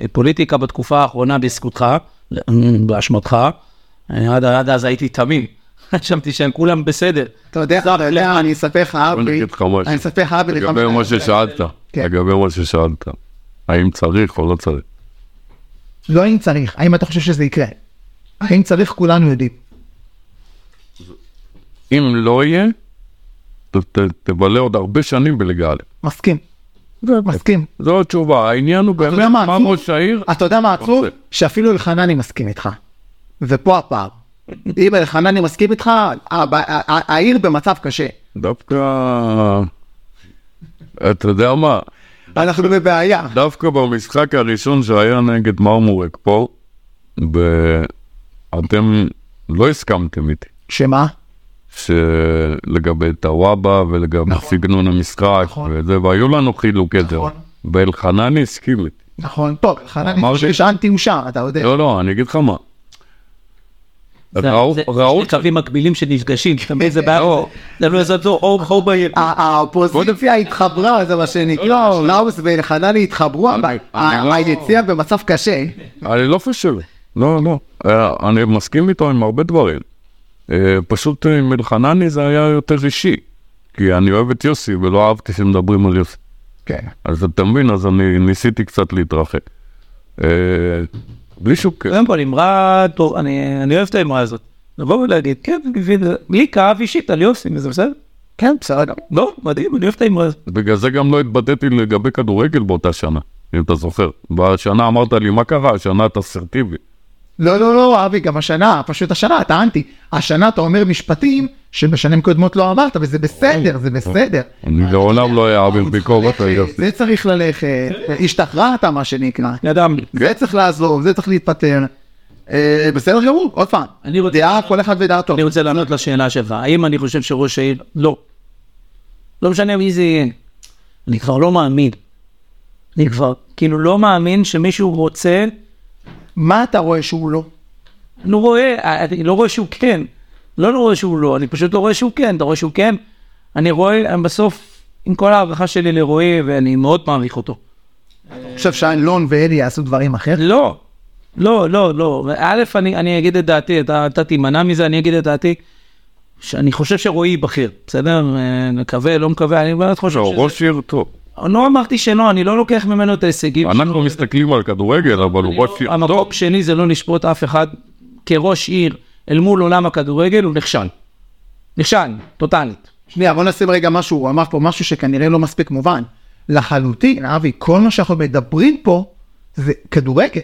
לפוליטיקה בתקופה האחרונה בזכותך, באשמתך. אני עד, עד אז הייתי תמים. חשבתי שהם כולם בסדר. אתה יודע, אתה יודע, אני אספר לך, אבי. אני אספר לך, אבי, לגבי מה ששאלת, כן. לגבי מה ששאלת, האם צריך או לא צריך? לא אם צריך, האם אתה חושב שזה יקרה? האם צריך, כולנו יודעים. אם לא יהיה, תבלה עוד הרבה שנים בליגה א'. מסכים, מסכים. זו התשובה, העניין הוא באמת מה? ראש העיר, אתה יודע מה עצוב? שאפילו אלחנני מסכים איתך. ופה הפער. אם אלחנני מסכים איתך, העיר במצב קשה. דווקא, אתה יודע מה, אנחנו בבעיה. דווקא במשחק הראשון שהיה נגד מרמורק פה, ב- אתם לא הסכמתם איתי. שמה? שלגבי טוואבה ולגבי נכון. סגנון המשחק נכון. וזה, והיו לנו חילוקי דעות. נכון. ואלחנני הסכים איתי. נכון, טוב, אלחנני חושב שאנטי הוא שם, אתה יודע. לא, לא, אני אגיד לך מה. זה- ראו, שני קווים מקבילים שנפגשים, אתה מבין? זה בעיה. זה לא יעזור, אור בעיר. האופוזיציה התחברה, זה מה שנקרא. לאוס ואלחנני התחברו, אבל ה- לא- היציע במצב קשה. אני לא חושב, לא, לא. אה, אני מסכים איתו עם הרבה דברים. אה, פשוט עם אלחנני זה היה יותר אישי. כי אני אוהב את יוסי ולא אהבתי שמדברים על יוסי. כן. אז אתה מבין, אז אני ניסיתי קצת להתרחק. אה, בלי שום קשר. קודם כל אמרה, טוב, אני אני אוהב את האמרה הזאת. לבוא ולהגיד, כן, לי כאב אישית על יוסי, וזה בסדר. כן, בסדר. לא, מדהים, אני אוהב את האמרה הזאת. בגלל זה גם לא התבטאתי לגבי כדורגל באותה שנה, אם אתה זוכר. בשנה אמרת לי, מה קרה? השנה את אסרטיבי. לא, לא, לא, אבי, גם השנה, פשוט השנה, אתה אנטי. השנה אתה אומר משפטים שבשנים קודמות לא אמרת, וזה בסדר, זה בסדר. אני לעולם לא אעביר ביקורת. זה צריך ללכת, השתחררת מה שנקרא. אדם, זה צריך לעזוב, זה צריך להתפטר. אה, בסדר גמור, עוד פעם. אני רוצה- דעה, כל אחד ודעתו. אני רוצה לענות לשאלה שלך, האם אני חושב שראש העיר, לא. לא משנה מי זה יהיה. אני כבר לא מאמין. אני כבר כאילו לא מאמין שמישהו רוצה מה אתה רואה שהוא לא? אני לא רואה, אני לא רואה שהוא כן. לא לא רואה שהוא לא, אני פשוט לא רואה שהוא כן, אתה רואה שהוא כן? אני רואה, בסוף, עם כל ההערכה שלי לרועי, ואני מאוד מעריך אותו. אני חושב שאלון ואלי יעשו דברים אחרת? לא, לא, לא, לא. א', אני, אני אגיד את דעתי, אתה, אתה תימנע מזה, אני אגיד את דעתי. שאני חושב שרועי ייבחר, בסדר? אה, מקווה, לא מקווה, אני באמת חושב לא, שזה... ראש עיר טוב. לא אמרתי שלא, אני לא לוקח ממנו את ההישגים. אנחנו מסתכלים על כדורגל, אבל הוא ראש עיר טוב. המקום שלי זה לא לשפוט אף אחד כראש עיר אל מול עולם הכדורגל, הוא נכשל. נכשל, טוטאלית. שנייה, בוא נשים רגע משהו, הוא אמר פה משהו שכנראה לא מספיק מובן. לחלוטין, אבי, כל מה שאנחנו מדברים פה זה כדורגל.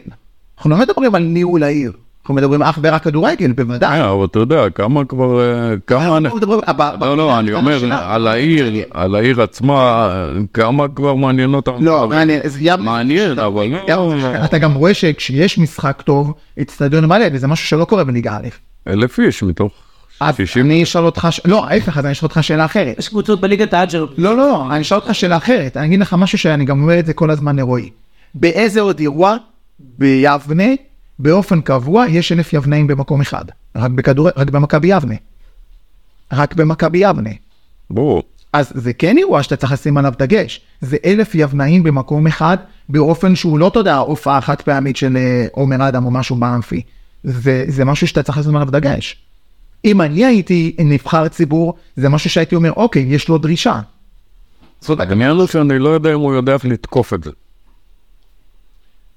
אנחנו לא מדברים על ניהול העיר. אנחנו מדברים אך ורק כדורגל, בוודאי. אה, אבל אתה יודע, כמה כבר... אה, כמה... אנחנו מדברים- לא, לא, אני אומר. על העיר, על העיר עצמה, כמה כבר מעניין אותם. לא, מעניין, מעניין, אבל לא... אתה גם רואה שכשיש משחק טוב, אצטדיון מלא, וזה משהו שלא קורה בליגה א'. אלף איש מתוך אז 60. אני אשאל אותך, לא, ההפך, אז אני אשאל אותך שאלה אחרת. יש קבוצות בליגת. לא, לא, לא, אני אשאל אותך שאלה אחרת, אני אגיד לך משהו שאני גם אומר את זה כל הזמן לרועי. באיזה עוד אירוע ביבנה, באופן קבוע, יש אלף יבנאים במקום אחד? רק בכדור... רק במכבי יבנה. רק במכבי יבנה. ברור. אז זה כן אירוע שאתה צריך לשים עליו דגש. זה אלף יבנאים במקום אחד, באופן שהוא לא, אתה יודע, הופעה חד פעמית של אה, עומר אדם או משהו באמפי. זה, זה משהו שאתה צריך לשים עליו דגש. אם אני הייתי נבחר ציבור, זה משהו שהייתי אומר, אוקיי, יש לו דרישה. זאת העניין הוא שאני לא יודע אם הוא יודע איך לתקוף את זה.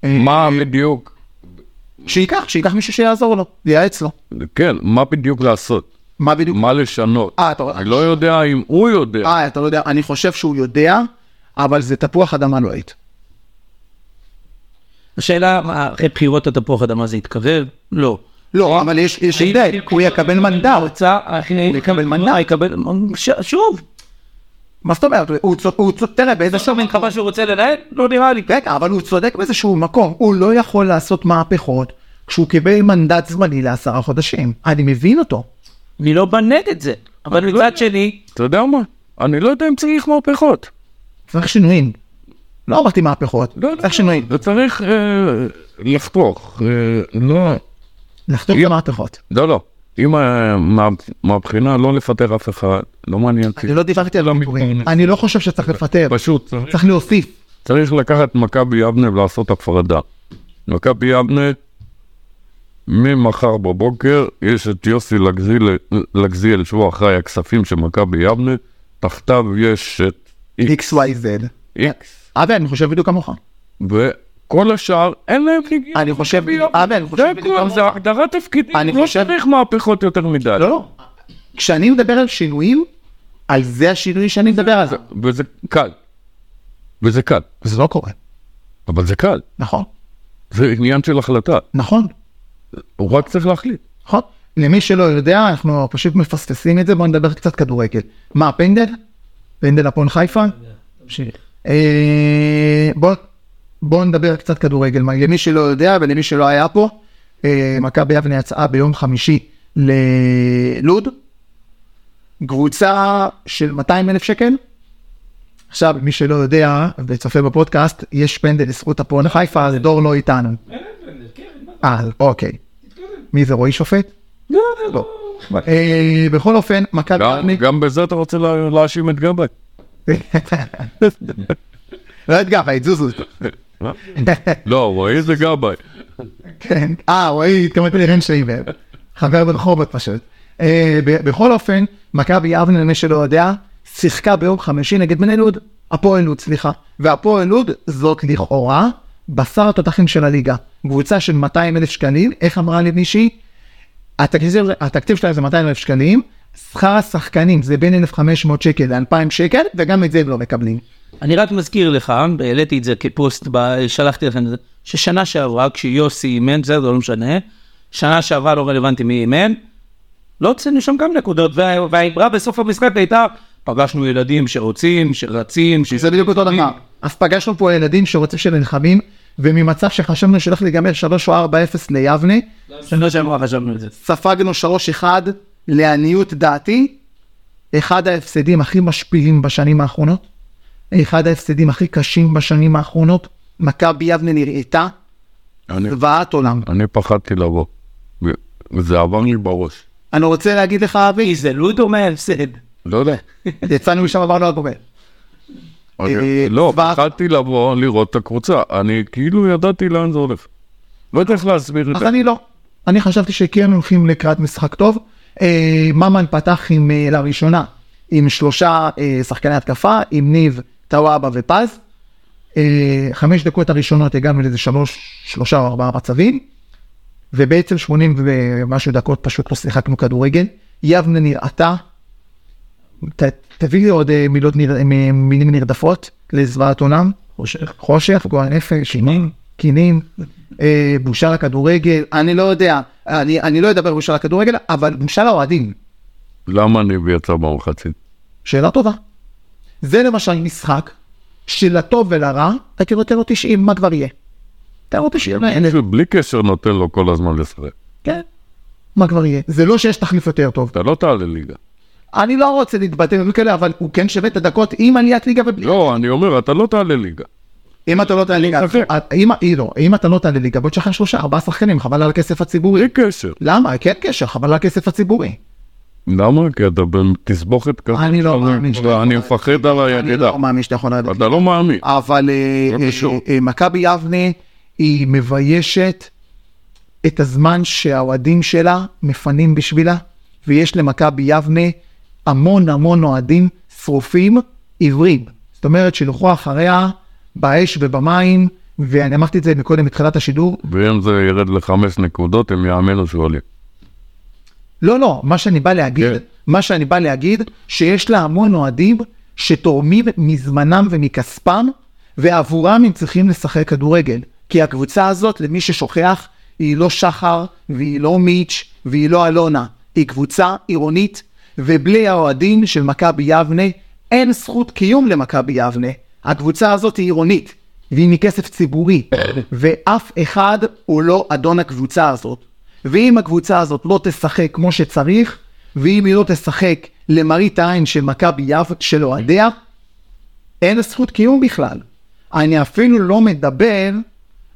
אה, מה בדיוק, שייקח, שייקח מישהו שיעזור לו, ייעץ לו. כן, מה בדיוק לעשות? מה בדיוק? מה לשנות? אה, אתה אני לא יודע אם הוא יודע. אה, אתה לא יודע, אני חושב שהוא יודע, אבל זה תפוח אדמה לוהט. השאלה, מה, אחרי בחירות התפוח אדמה זה יתקרב? לא. לא, אבל יש יש הבדל, הוא יקבל מנדט. הוא יקבל מנדט. שוב, מה זאת אומרת? הוא צודק, הוא צודק, תראה, באיזה אין חווה שהוא רוצה לנהל? לא נראה לי. רגע, אבל הוא צודק באיזשהו מקום, הוא לא יכול לעשות מהפכות כשהוא קיבל מנדט זמני לעשרה חודשים. אני מבין אותו. אני לא בא נגד זה. אבל מצד שני, אתה יודע מה? אני לא יודע אם צריך מהפכות. צריך שינויים. לא אמרתי מהפכות, לא, לא, צריך שינויים. זה צריך אה, לחתוך. אה, לא, לחתוך יופ. במהפכות. לא, לא. אם אה, מה- מהבחינה לא לפטר אף אחד, לא מעניין אותי. אני לא דיברתי על פיטורים. מתפרנס. אני לא חושב שצריך לפטר, פשוט צריך- צריך להוסיף. צריך לקחת מכבי יבנה ולעשות הפרדה. מכבי יבנה, ממחר בבוקר יש את יוסי לגזיל, לגזיאל שהוא אחראי הכספים של מכבי יבנה, תחתיו יש את XYZ. איקס, אבי, אני חושב בדיוק כמוך. וכל השאר אין להם נגיעה. אני חושב, יבנה. אבי, אני חושב. זה הגדרת תפקידים, אני לא חושב- צריך מהפכות יותר מדי. לא, לא. כשאני מדבר על שינויים, על זה השינוי שאני מדבר על זה. וזה קל. וזה קל. זה לא קורה. אבל זה קל. נכון, זה עניין של החלטה. נכון, הוא רק צריך להחליט. נכון. למי שלא יודע, אנחנו פשוט מפספסים את זה, בואו נדבר קצת כדורגל. מה, פנדל? פנדל הפועל חיפה? אה, בוא, בוא נדבר קצת כדורגל. מה, למי שלא יודע ולמי שלא היה פה, אה, מכבי יבנה יצאה ביום חמישי ללוד, קבוצה של 200 אלף שקל. עכשיו, מי שלא יודע וצופה בפודקאסט, יש פנדל לזכות הפועל חיפה, אז דור לא איתנו. אה, אוקיי. מי זה, רועי שופט? לא, לא. אה, בכל אופן, מכבי גם- יבנה... גם בזה אתה רוצה לה- להאשים את גבאי. לא את גבאי, את זוזו. לא, רועי זה גבאי. כן. אה, רועי, התכוונתי לרן שייבר. חבר ברחובות פשוט. אה, בכל אופן, מכבי יבנה, למי שלא יודע, שיחקה ביום חמישי נגד בני לוד. הפועל לוד, סליחה. והפועל לוד זאת לכאורה בשר התותחים של הליגה. קבוצה של 200 אלף שקלים, איך אמרה לי מישהי? התקציב, התקציב שלהם זה 200 אלף שקלים, שכר השחקנים זה בין 1,500 שקל ל-2,000 שקל, וגם את זה הם לא מקבלים. אני רק מזכיר לך, העליתי את זה כפוסט, שלחתי לכם את זה, ששנה שעברה, כשיוסי אימן, בסדר, לא משנה, שנה שעברה לא רלוונטי מי אימן, לא הוצאנו שם גם נקודות, וה- והאמרה בסוף המשחק הייתה, פגשנו ילדים שרוצים, שרצים, ש... זה בדיוק אותו דבר. אז פגשנו פה ילדים שרוצים שנלחמים, וממצב שחשבנו שהולך להיגמר 3 או 4-0 ליבנה, שנה שעברה חשבנו את זה. ספגנו 3-1 לעניות דעתי, אחד ההפסדים הכי משפיעים בשנים האחרונות, אחד ההפסדים הכי קשים בשנים האחרונות, מכבי יבנה נראתה אני- זוועת עולם. אני פחדתי לבוא. וזה עבר לי בראש. אני רוצה להגיד לך, אבי, זה לודו מההפסד. לא יודע. יצאנו משם עברנו על בובל. אני- אה, לא, פחדתי לבוא לראות את הקבוצה. אני כאילו ידעתי לאן זה הולך. לא יודע איך להסביר את אז זה. אני לא. אני חשבתי שכן הולכים לקראת משחק טוב. אה, ממן פתח עם, אה, לראשונה, עם שלושה אה, שחקני התקפה, עם ניב, טוואבה ופז. אה, חמש דקות הראשונות הגענו לאיזה שלוש, שלושה או ארבעה מצבים, ובעצם 80 ומשהו דקות פשוט לא שיחקנו כדורגל. יבנה נראתה, ת, תביא לי עוד אה, מילות נר, אה, מילים נרדפות לזוועת עולם. חושך, חושך, גועל נפש, קינים. קינים, אה, בושה לכדורגל, אני לא יודע, אני, אני לא אדבר בושה לכדורגל, אבל בושה לאוהדים, למה ניב יצא במחצית? שאלה טובה. זה למשל משחק שלטוב ולרע, הייתי נותן לו 90, מה כבר יהיה? תן לו 90, אין- מישהו בלי קשר נותן לו כל הזמן לשחק. כן, מה כבר יהיה? זה לא שיש תחליף יותר טוב. אתה לא תעלה ליגה. אני לא רוצה להתבטא בכאלה, אבל הוא כן שווה את הדקות עם עליית ליגה ובלי. לא, אני אומר, אתה לא תעלה ליגה. אם אתה לא תעלה ליגה. אם, אם, לא, אם אתה לא תעלה ליגה, בוא תשחרר שלושה, ארבעה שחקנים, חבל על הכסף הציבורי. בלי קשר. למה? כן קשר, חבל על הכסף הציבורי. למה? כי אתה בתסבוכת ככה. אני לא אתה- מאמין שאתה אני יכול- מפחד על אני הירידה. לא מאמין שאתה יכול לרדת. אתה לא מאמין. אבל אה, לא אה. אה, מכבי יבנה היא מביישת את הזמן שהאוהדים שלה מפנים בשבילה, ויש למכבי יבנה המון המון אוהדים שרופים עיוורים. זאת אומרת שילכו אחריה באש ובמים, ואני אמרתי את זה מקודם בתחילת השידור, ואם זה ירד לחמש נקודות, הם יאמינו שהוא עולה. לא, לא, מה שאני בא להגיד, כן. מה שאני בא להגיד, שיש לה המון אוהדים שתורמים מזמנם ומכספם, ועבורם הם צריכים לשחק כדורגל. כי הקבוצה הזאת, למי ששוכח, היא לא שחר, והיא לא מיץ', והיא לא אלונה. היא קבוצה עירונית, ובלי האוהדים של מכבי יבנה, אין זכות קיום למכבי יבנה. הקבוצה הזאת היא עירונית, והיא מכסף ציבורי, ואף אחד הוא לא אדון הקבוצה הזאת. ואם הקבוצה הזאת לא תשחק כמו שצריך, ואם היא לא תשחק למראית העין של מכבי יפו, של אוהדיה, אין זכות קיום בכלל. אני אפילו לא מדבר,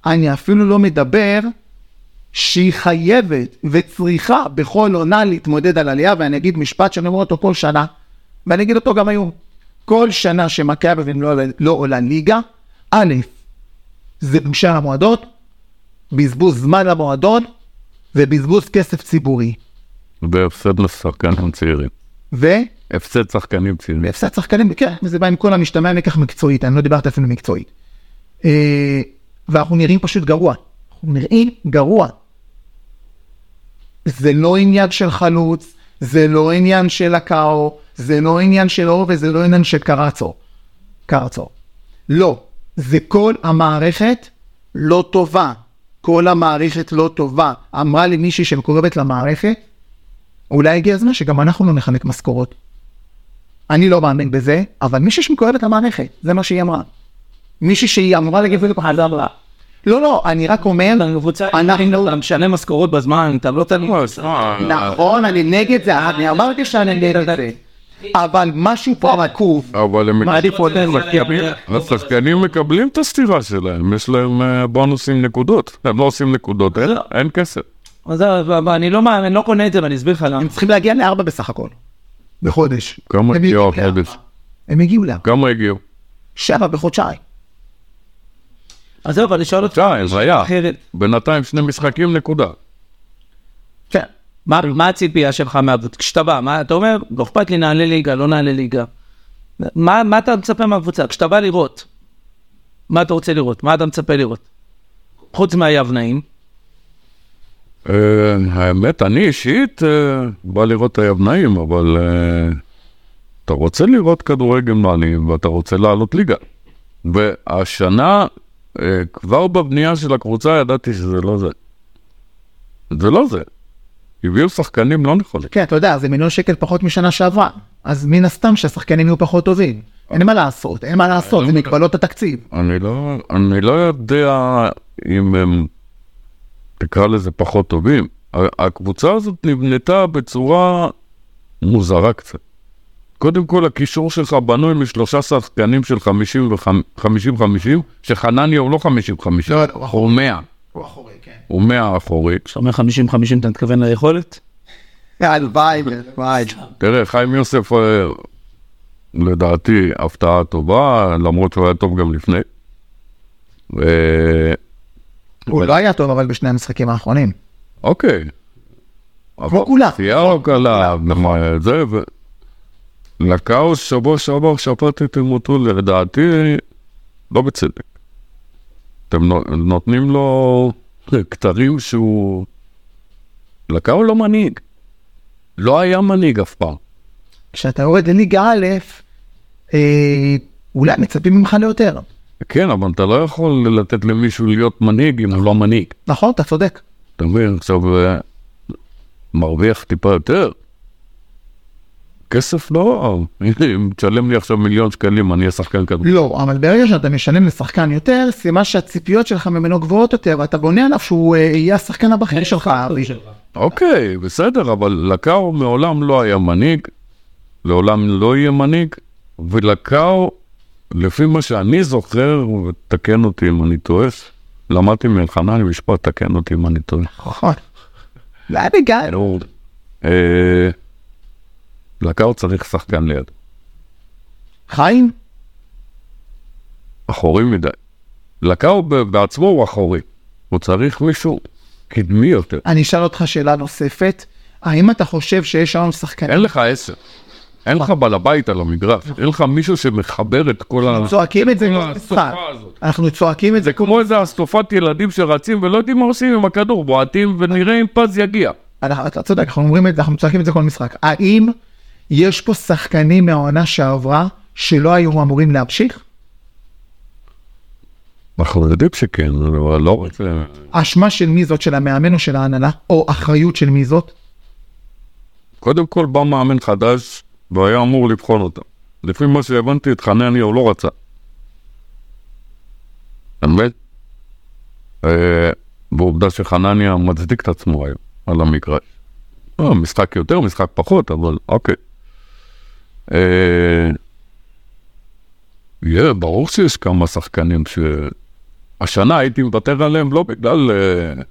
אני אפילו לא מדבר שהיא חייבת וצריכה בכל עונה להתמודד על עלייה, ואני אגיד משפט שאני אומר אותו כל שנה, ואני אגיד אותו גם היום. כל שנה שמכבי לא, לא עולה ליגה, א', זה בושה למועדון, בזבוז זמן למועדון, ובזבוז כסף ציבורי. והפסד לשחקנים צעירים. ו... הפסד שחקנים צעירים. והפסד שחקנים, כן, וזה בא עם כל המשתמע מכך מקצועית, אני לא דיברתי אפילו מקצועית. אה, ואנחנו נראים פשוט גרוע. אנחנו נראים גרוע. זה לא עניין של חלוץ, זה לא עניין של הקאו, זה לא עניין של אור וזה לא עניין של קרצו. קרצו. לא. זה כל המערכת לא טובה. כל המערכת לא טובה. אמרה לי מישהי שמקורבת למערכת, אולי הגיע הזמן שגם אנחנו לא נחלק משכורות. אני לא מאמין בזה, אבל מישהי שמקורבת למערכת, זה מה שהיא אמרה. מישהי שהיא אמורה להגיד ככה, אדם רע. לא, לא, אני רק אומר, אנחנו- אתה משלם משכורות בזמן, אתה לא תן... נכון, אני נגד זה, אני אמרתי שאני נגד זה, אבל משהו פה רקוב, אבל הם... מעדיף עוד השחקנים מקבלים את הסטירה שלהם, יש להם אה, בונוסים נקודות. הם לא עושים נקודות, אין- כסף. אז זהו, אני לא מאמין, לא קונה את זה ואני אסביר לך למה. הם צריכים להגיע לארבע בסך הכל, בחודש. כמה הגיעו החודש? הם הגיעו לארבע, כמה הגיעו? שבע בחודשיים. אז זהו, אבל אני שואל אותך, שתיים, זה היה. בינתיים שני משחקים, נקודה. מה מה הציפייה שלך מהקבוצה? כשאתה בא, מה אתה אומר, לא אכפת לי נעלה ליגה, לא נעלה ליגה. מה מה אתה מצפה מהקבוצה? כשאתה בא לראות, מה אתה רוצה לראות? מה אתה מצפה לראות? חוץ מהיבנאים, אה, האמת, אני אישית אה, בא לראות את היבנאים, אבל אה, אתה רוצה לראות כדורגל מעלים ואתה רוצה לעלות ליגה. והשנה, כבר בבנייה של הקבוצה ידעתי שזה לא זה. זה לא זה. הביאו שחקנים לא נכונים. כן, אתה יודע, זה מיליון שקל פחות משנה שעברה, אז מן הסתם שהשחקנים יהיו פחות טובים. אין מה לעשות, אין מה לעשות, זה מגבלות התקציב. אני לא, אני לא יודע אם הם, תקרא לזה פחות טובים. הקבוצה הזאת נבנתה בצורה מוזרה קצת. קודם כל, הקישור שלך בנוי משלושה שחקנים של 50 ו-50-50, שחנניה הוא לא 50-50, לא, לא, הוא 100. הוא אחורי, כן. הוא מאה אחורי. כשאתה אומר 50-50 אתה מתכוון ליכולת? הלוואי, הלוואי. תראה, חיים יוסף, אה, לדעתי, הפתעה טובה, למרות שהוא היה טוב גם לפני. ו- הוא לא היה טוב אבל בשני המשחקים האחרונים. אוקיי. כמו כולם. פציעה לא קלה, זה, ו... לקאוס שבוע שעבר שפטתם אותו לדעתי לא בצדק. אתם נו- נותנים לו כתרים שהוא... לקאו לא מנהיג. לא היה מנהיג אף פעם. כשאתה יורד לליגה א', אה, אולי מצפים ממך ליותר. כן, אבל אתה לא יכול לתת למישהו להיות מנהיג אם הוא לא מנהיג. נכון, אתה צודק. אתה מבין? עכשיו, אה, מרוויח טיפה יותר. כסף לא, אם תשלם לי עכשיו מיליון שקלים, אני אהיה שחקן כדור. לא, אבל ברגע שאתה משלם לשחקן יותר, סימן שהציפיות שלך ממנו גבוהות יותר, ואתה בונה עליו שהוא אה, יהיה השחקן הבכיר שלך. אוקיי, בסדר, אבל לקאו מעולם לא היה מנהיג, לעולם לא יהיה מנהיג, ולקאו, לפי מה שאני זוכר, ותקן אותי אם אני טועה, למדתי מאלחנני משפט, תקן אותי אם אני טועה. נכון. זה היה לקאו צריך שחקן ליד, חיים? אחורי מדי. לקאו בעצמו הוא אחורי, הוא צריך מישהו קדמי יותר. אני אשאל אותך שאלה נוספת. האם אתה חושב שיש היום שחקנים אין לך עשר, אין לך בעל הבית על המגרש, אין לך מישהו שמחבר את כל ה... צועקים את זה כל משחק. האסופה הזאת. אנחנו צועקים את זה זה כמו איזה אסופת ילדים שרצים ולא יודעים מה עושים עם הכדור, בועטים ונראה אם פז יגיע. אנחנו- אתה צודק, אנחנו אומרים את זה, אנחנו צועקים את זה כל משחק. האם יש פה שחקנים מהעונה שעברה שלא היו אמורים להמשיך? אנחנו יודעים שכן, אבל לא רוצה... אשמה של מי זאת? של המאמן או של ההנהלה? או אחריות של מי זאת? קודם כל בא מאמן חדש והיה אמור לבחון אותם. לפי מה שהבנתי את חנניה הוא לא רצה. אתה מבין? אה, ועובדה שחנניה מצדיק את עצמו היום על המגרש. אה, משחק יותר, משחק פחות, אבל אוקיי. אה, יהיה, ברור שיש כמה שחקנים שהשנה הייתי מוותר עליהם לא בגלל... אה,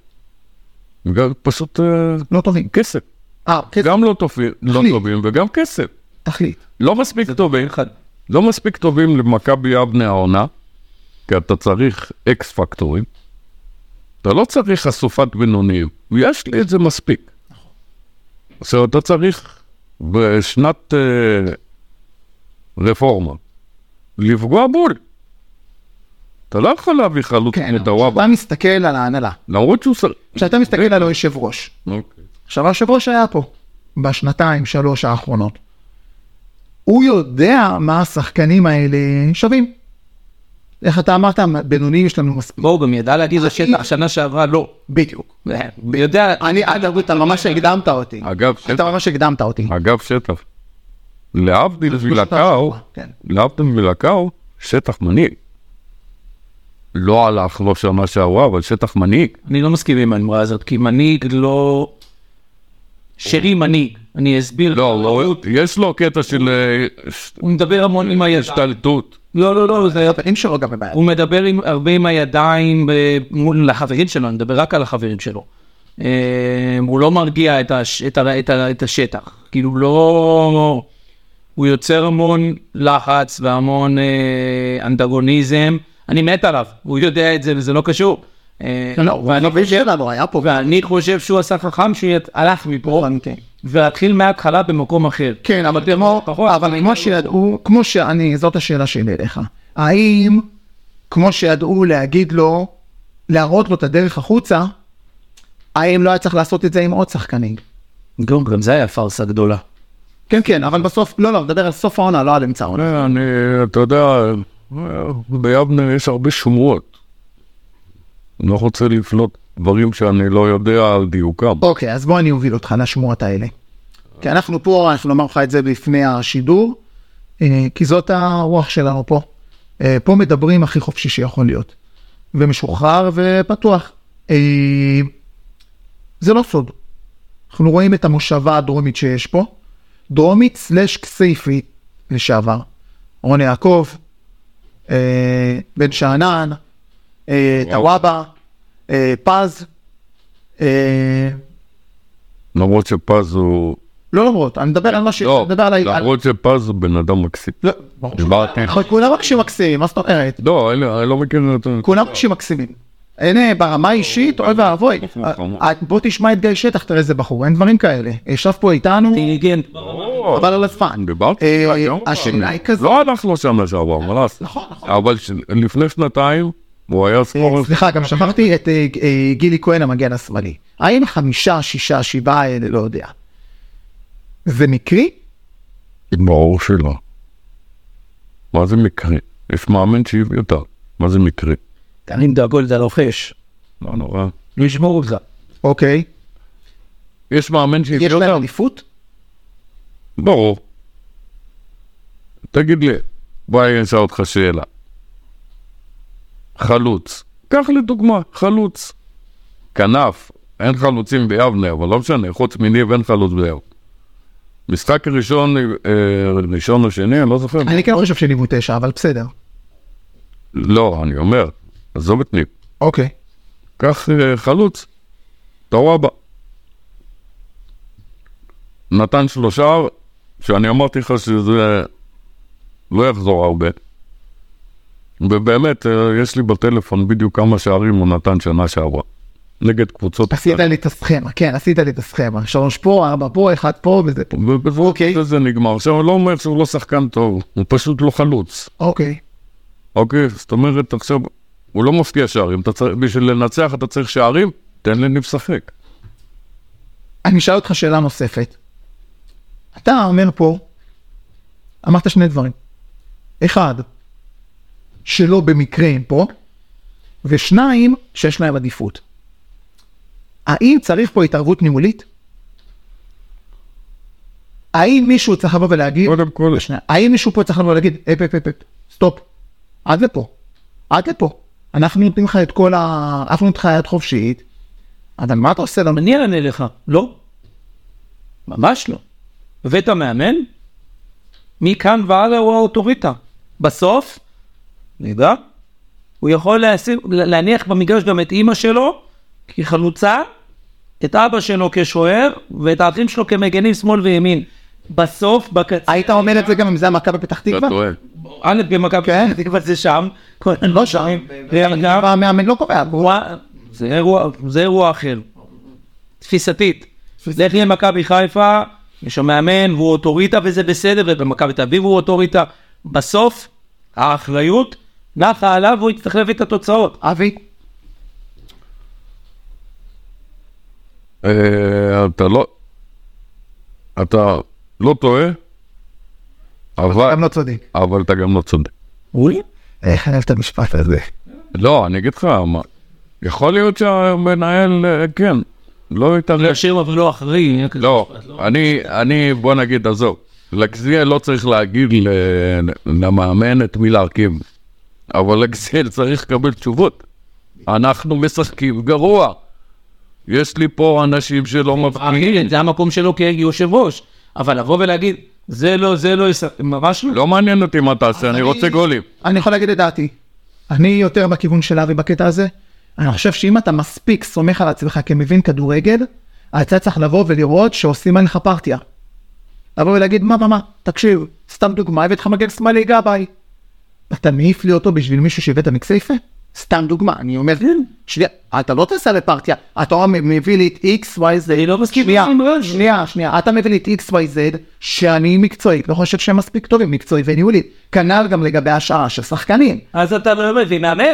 בגלל פשוט אה, לא טובים. כסף. אה, כן, גם לא טובים, לא. טובים וגם כסף. תחליט. לא מספיק טובים, לא מספיק טובים למכבי יבנה העונה, כי אתה צריך אקס פקטורים. אתה לא צריך אסופת בינוניים, יש לי את זה מספיק. עכשיו אתה צריך בשנת רפורמה לפגוע בול. אתה לא יכול להביא חלוץ כן, מטוואבה, אתה מסתכל על ההנהלה. למרות שהוא... שר- כשאתה מסתכל על היושב ראש. אוקיי. עכשיו היושב ראש היה פה בשנתיים שלוש האחרונות. הוא יודע מה השחקנים האלה שווים. איך אתה אמרת, בינוני יש לנו מספיק. בואו גם ידע להגיד לשטח שנה שעברה לא. בדיוק. הוא יודע, אני, אגב, אתה ממש הקדמת אותי. אגב, אתה שטח, ממש הקדמת אותי. אגב שטח. להבדיל מלקאו, כן. להבדיל מלקאו, שטח מנהיג. לא הלך לא שנה שעברה, אבל שטח מנהיג. אני לא מסכים עם האמרה הזאת, כי מנהיג לא... שרי מנהיג, אני אסביר. לא, לא, יש לו קטע של אה, הוא מדבר המון עם הידיים. השתלטות. לא, לא, לא, זה... הבנים שלו גם בבעיה. הוא מדבר הרבה עם הידיים ב- מול החברים שלו, אני מדבר רק על החברים שלו. אה, הוא לא מרגיע את השטח, כאילו לא... הוא יוצר המון לחץ והמון אה, אנטגוניזם, אני מת עליו, הוא יודע את זה וזה לא קשור. אה, לא, הוא שלנו היה פה. ואני חושב שהוא עשה חכם שהוא הלך מפה והתחיל מההתחלה במקום אחר. כן, אבל כמו, אבל כמו שידעו, כמו שאני, זאת השאלה שלי אליך. האם, כמו שידעו להגיד לו, להראות לו את הדרך החוצה, האם לא היה צריך לעשות את זה עם עוד שחקנים? גם זה היה פארסה גדולה. כן, כן, אבל בסוף, לא, לא, מדבר על סוף העונה, לא על אמצע העונה. אה, אני, אתה יודע, ביבנה יש הרבה שמועות. אני לא רוצה לפלוט דברים שאני לא יודע על דיוקם. אוקיי, אז בוא אני אוביל אותך לשמועות האלה. כי אנחנו פה, אנחנו נאמר לך את זה לפני השידור, אה, כי זאת הרוח שלנו פה. אה, פה מדברים הכי חופשי שיכול להיות. ומשוחרר ופתוח. אה, זה לא סוד. אנחנו רואים את המושבה הדרומית שיש פה. דרומית סלש כסייפית לשעבר. רון יעקב, אה, בן שאנן, אה. טוואבה, אה, פז, אה, למרות שפז הוא... לא למרות, אני מדבר על מה ש... לא, למרות שפז הוא בן אדם מקסים. לא, ברור. דיברתי. אבל כולם אנשים מקסימים, מה זאת אומרת? לא, אני לא מכיר את זה. כולם אנשים מקסימים. הנה, ברמה האישית, אוי ואבוי. נכון. אה, בוא תשמע את גיא שטח, תראה איזה בחור, אין דברים כאלה. ישב פה איתנו, אינטליגנט. חבל על הזמן. דיברתי. אה, היום. השאלה היא כזאת. לא הלך לו שנה שעברה, מה לעשות? נכון, נכון. אבל לפני שנתיים הוא היה אה, ספורט. סליחה, גם שכחתי את אה, אה, גילי כהן המגן השמאלי. האם חמישה, שישה, שבעה האלה, לא יודע. זה מקרי? ברור שלא. מה זה מקרי? יש מאמן שהביא אותה. מה זה מקרי? תרים דאגו לזה לוחש. לא נורא. לא ישמור אותך. אוקיי. יש מאמן יש שהביא להם אותה? אליפות? ברור. תגיד לי, בוא אני אשאל אותך שאלה. חלוץ, קח לי דוגמה, חלוץ. כנף, אין חלוצים ביבנה, אבל לא משנה, חוץ מניב אין חלוץ ביבנה. משחק ראשון, אה, ראשון או שני, אני לא זוכר. אני כן חושב שניבו תשע, אבל בסדר. לא, אני אומר, עזוב את ניב. אוקיי. קח אה, חלוץ, טוואבה. נתן שלושה, שאני אמרתי לך שזה לא יחזור הרבה. ובאמת, אה, יש לי בטלפון בדיוק כמה שערים הוא נתן שנה שעברה. נגד קבוצות... עשית לי את הסכמה, כן, עשית לי את הסכמה. שלוש פה, ארבע פה, אחד פה וזה פה. אוקיי. זה נגמר. עכשיו, אני לא אומר שהוא לא שחקן טוב, הוא פשוט לא חלוץ. אוקיי. אוקיי? זאת אומרת, עכשיו, הוא לא מפקיע שערים. צריך, בשביל לנצח אתה צריך שערים, תן לניב לשחק. אני אשאל אותך שאלה נוספת. אתה אומר פה, אמרת שני דברים. אחד, שלא במקרה הם פה, ושניים, שיש להם עדיפות. האם צריך פה התערבות ניהולית? האם מישהו צריך לבוא ולהגיד, קודם כל, שנייה, האם מישהו פה צריך לבוא ולהגיד, אפ אפ אפ אפ, stop, עד לפה, עד לפה. אנחנו נותנים לך את כל ה... נותנים לך יד חופשית, אבל מה אתה עושה לנו? אני אענה לך, לא. ממש לא. הבאת מאמן, מכאן והלאה הוא האוטוריטה. בסוף, נדע, הוא יכול להניח במגרש גם את אימא שלו כחלוצה, את אבא שלו כשוער, ואת האחים שלו כמגנים שמאל וימין. בסוף, בקצה, היית אומר את זה גם אם זה היה מכבי פתח אתה תקווה? טועה. א' במכבי כן. פתח תקווה זה שם, לא שם. וגם, המאמן לא קובע. זה אירוע, אחר. תפיסתית. לך למכבי חיפה, יש שם מאמן והוא אוטוריטה וזה בסדר, ובמכבי תל אביב הוא אוטוריטה. בסוף, האחריות נחה עליו והוא יצטרך להביא את התוצאות. אבי, אה, אתה לא... אתה לא טועה, אבל, גם לא צודק. אבל אתה גם לא צודק. אולי? איך אוהב את המשפט הזה? לא, אני אגיד לך, מה, יכול להיות שהמנהל, אה, כן, לא יתערב. ישיר אבל לא אחראי. לא, אני, אני, בוא נגיד, עזוב, לגזיאל לא צריך להגיד ל- למאמן את מי להרכיב, אבל לגזיאל צריך לקבל תשובות. אנחנו משחקים גרוע. יש לי פה אנשים שלא מבחינים. זה המקום שלו כיושב ראש. אבל לבוא ולהגיד, זה לא, זה לא, ממש לא. לא מעניין אותי מה תעשה, אני רוצה גולים. אני יכול להגיד את דעתי. אני יותר בכיוון של אבי בקטע הזה. אני חושב שאם אתה מספיק סומך על עצמך כמבין כדורגל, אתה צריך לבוא ולראות שעושים עליך פרטיה. לבוא ולהגיד, מה, מה, מה, תקשיב, סתם דוגמה, הבאת לך מגן שמאלי גבאי. אתה מעיף לי אותו בשביל מישהו שהבאת מכסייפה? סתם דוגמה, אני אומר, שנייה, אתה לא תעשה לפרטיה, אתה מביא לי את x, y, z, אני לא מסכים שנייה. שנייה, שנייה, אתה מביא לי את x, y, z, שאני מקצועית, לא חושב שהם מספיק טובים, מקצועית וניהולית. כנ"ל גם לגבי השערה של שחקנים. אז אתה לא מביא מאמן.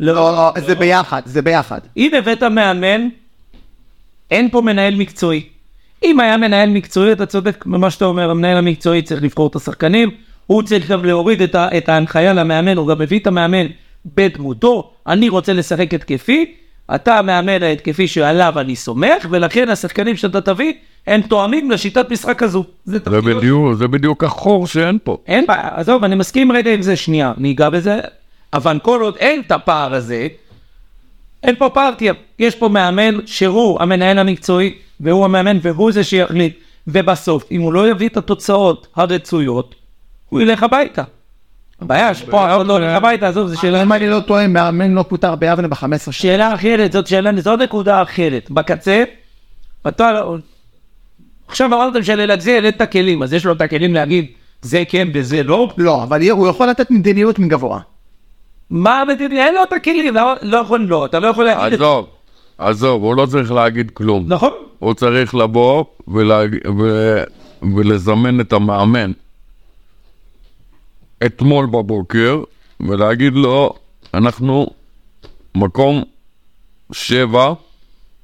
לא, לא, זה ביחד, זה ביחד. אם הבאת מאמן, אין פה מנהל מקצועי. אם היה מנהל מקצועי, אתה צודק במה שאתה אומר, המנהל המקצועי צריך לבחור את השחקנים, הוא צריך גם להוריד את ההנחיה למאמן, הוא גם מביא את המאמן בדמותו, אני רוצה לשחק התקפי, אתה המאמן ההתקפי שעליו אני סומך, ולכן השחקנים שאתה תביא, הם תואמים לשיטת משחק הזו. זה זה בדיוק, זה בדיוק החור שאין פה. אין בעיה, עזוב, אני מסכים רגע עם זה שנייה, אני אגע בזה, אבל כל עוד אין את הפער הזה, אין פה פרטיה. יש פה מאמן שהוא המנהל המקצועי, והוא המאמן, והוא זה שיחליט. ובסוף, אם הוא לא יביא את התוצאות הרצויות, הוא ילך הביתה. הבעיה שפה אף אחד לא הביתה, עזוב, זו שאלה אם אני לא טועה, מאמן לא פוטר ביבנה ב-15 שנה. שאלה אחרת, זאת שאלה, זאת נקודה אחרת. בקצה, אתה. עכשיו אמרתם שללגזי העלית את הכלים, אז יש לו את הכלים להגיד, זה כן וזה לא? לא, אבל הוא יכול לתת מדיניות מגבוה. מה המדינה? אין לו את הכלים, לא לא יכול לא, אתה לא יכול להגיד את זה. עזוב, עזוב, הוא לא צריך להגיד כלום. נכון? הוא צריך לבוא. ולזמן את המאמן אתמול בבוקר ולהגיד לו, אנחנו מקום שבע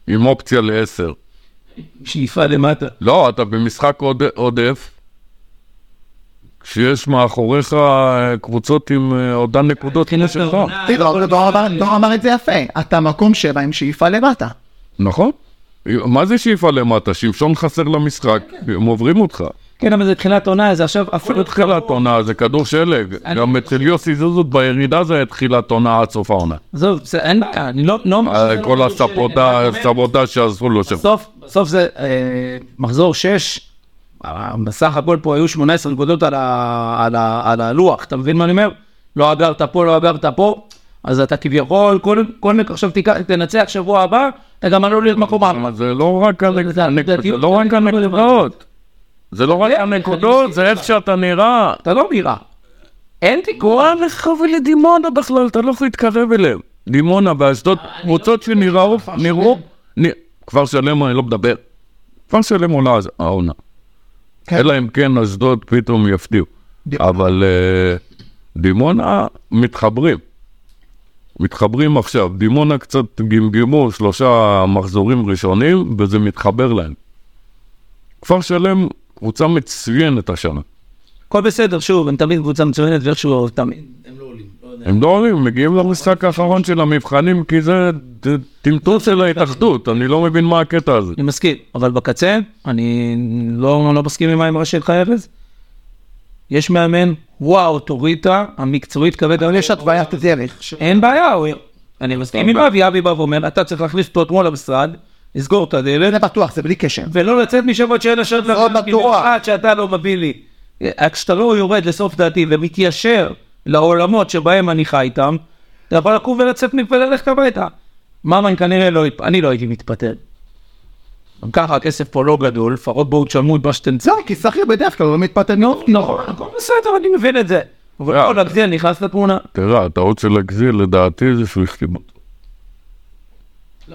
עם אופציה לעשר. שאיפה למטה. לא, אתה במשחק עוד... עודף, כשיש מאחוריך אה, קבוצות עם אה, אותן נקודות כמו שלך. העונה, לא, דור אמר- דור אמר את זה יפה, אתה מקום שבע עם שאיפה למטה. נכון? מה זה שאיפה למטה? שמשון חסר למשחק, הם עוברים אותך. כן, אבל זה תחילת עונה, זה עכשיו אפילו תחילת עונה זה כדור שלג, גם אצל יוסי זוזות בירידה זה תחילת עונה עד סוף העונה. עזוב, זה- אין אני לא... לא אה, כל הסבוטה שעשו לו שם. בסוף, בסוף זה אה, מחזור 6, בסך הכל פה היו 18 נקודות על, הלוח, אתה מבין מה אני אומר? לא אגרת פה, לא אגרת פה, אז אתה כביכול, כל, כל נק עכשיו תנצח שבוע הבא, אתה גם עלול להיות מקום ארבע. זה לא רק הנק- זה- הנק- זה- זה לא רק הנקודות. זה לא רק הנקודות, זה איך שאתה נראה. אתה לא נראה. אין תיקון. גורל לך ולדימונה בכלל, אתה לא יכול להתקרב אליהם. דימונה ואשדוד, קבוצות שנראו, נראו, כפר שלם אני לא מדבר. כפר שלם עולה העונה. כן. אלא אם כן אשדוד פתאום יפתיעו. אבל אה, דימונה מתחברים. מתחברים עכשיו. דימונה קצת גמגמו שלושה מחזורים ראשונים, וזה מתחבר להם. כפר שלם, קבוצה מצוינת השנה. הכל בסדר, שוב, הם תמיד קבוצה מצוינת ואיכשהו תמיד, הם לא עולים. לא. הם לא עולים, הם מגיעים למשחק האחרון של המבחנים, כי זה טמטום של ההתאחדות, אני לא מבין מה הקטע הזה. אני מסכים, אבל בקצה, אני לא, לא מסכים עם האמרה שלך ארז. יש מאמן, הוא האוטוריטה המקצועית כרגע. אבל יש התוויית דרך. אין בעיה. אני מסכים עם אבי, אבי בא ואומר, אתה צריך להכניס אותו אתמול למשרד, לסגור את הדלת, זה בטוח, זה בלי קשר. ולא לצאת משם עד שאין עוד בטוח. במיוחד שאתה לא מביא לי. כשאתה לא יורד לסוף דעתי ומתיישר לעולמות שבהם אני חי איתם, אתה יכול לקום ולצאת מפה וללכת הביתה. ממן כנראה לא, אני לא הייתי מתפטר. גם ככה הכסף פה לא גדול, לפחות בואו תשלמו את מה שאתם זהו, כי שכיר בדרך כלל לא מתפטר מאוד. נכון, הכל בסדר, אני מבין את זה. אבל אה. פה נגזיל נכנס לתמונה. תראה, הטעות של הגזיל לדעתי זה שהוא החתים.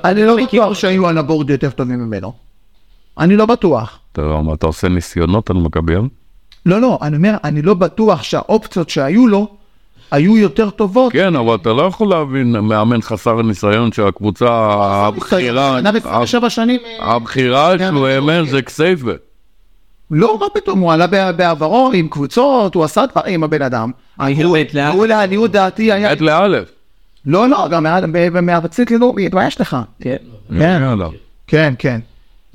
אני לא בטוח שהיו על הבורד יותר טובים ממנו. אני לא בטוח. אתה עושה ניסיונות על מכביהם? לא, לא, אני אומר, אני לא בטוח שהאופציות שהיו לו היו יותר טובות. כן, אבל אתה לא יכול להבין מאמן חסר ניסיון שהקבוצה הבכירה, ושבע שנים, אה, הבכירה שלו האמן זה כסייפה. לא, מה פתאום, הוא עלה בעברו עם קבוצות, הוא עשה דברים עם הבן אדם. הוא לעניות דעתי היה... עד לאלף. לא, לא, גם מארצית ללאומית, מה יש לך? כן. כן. כן, כן.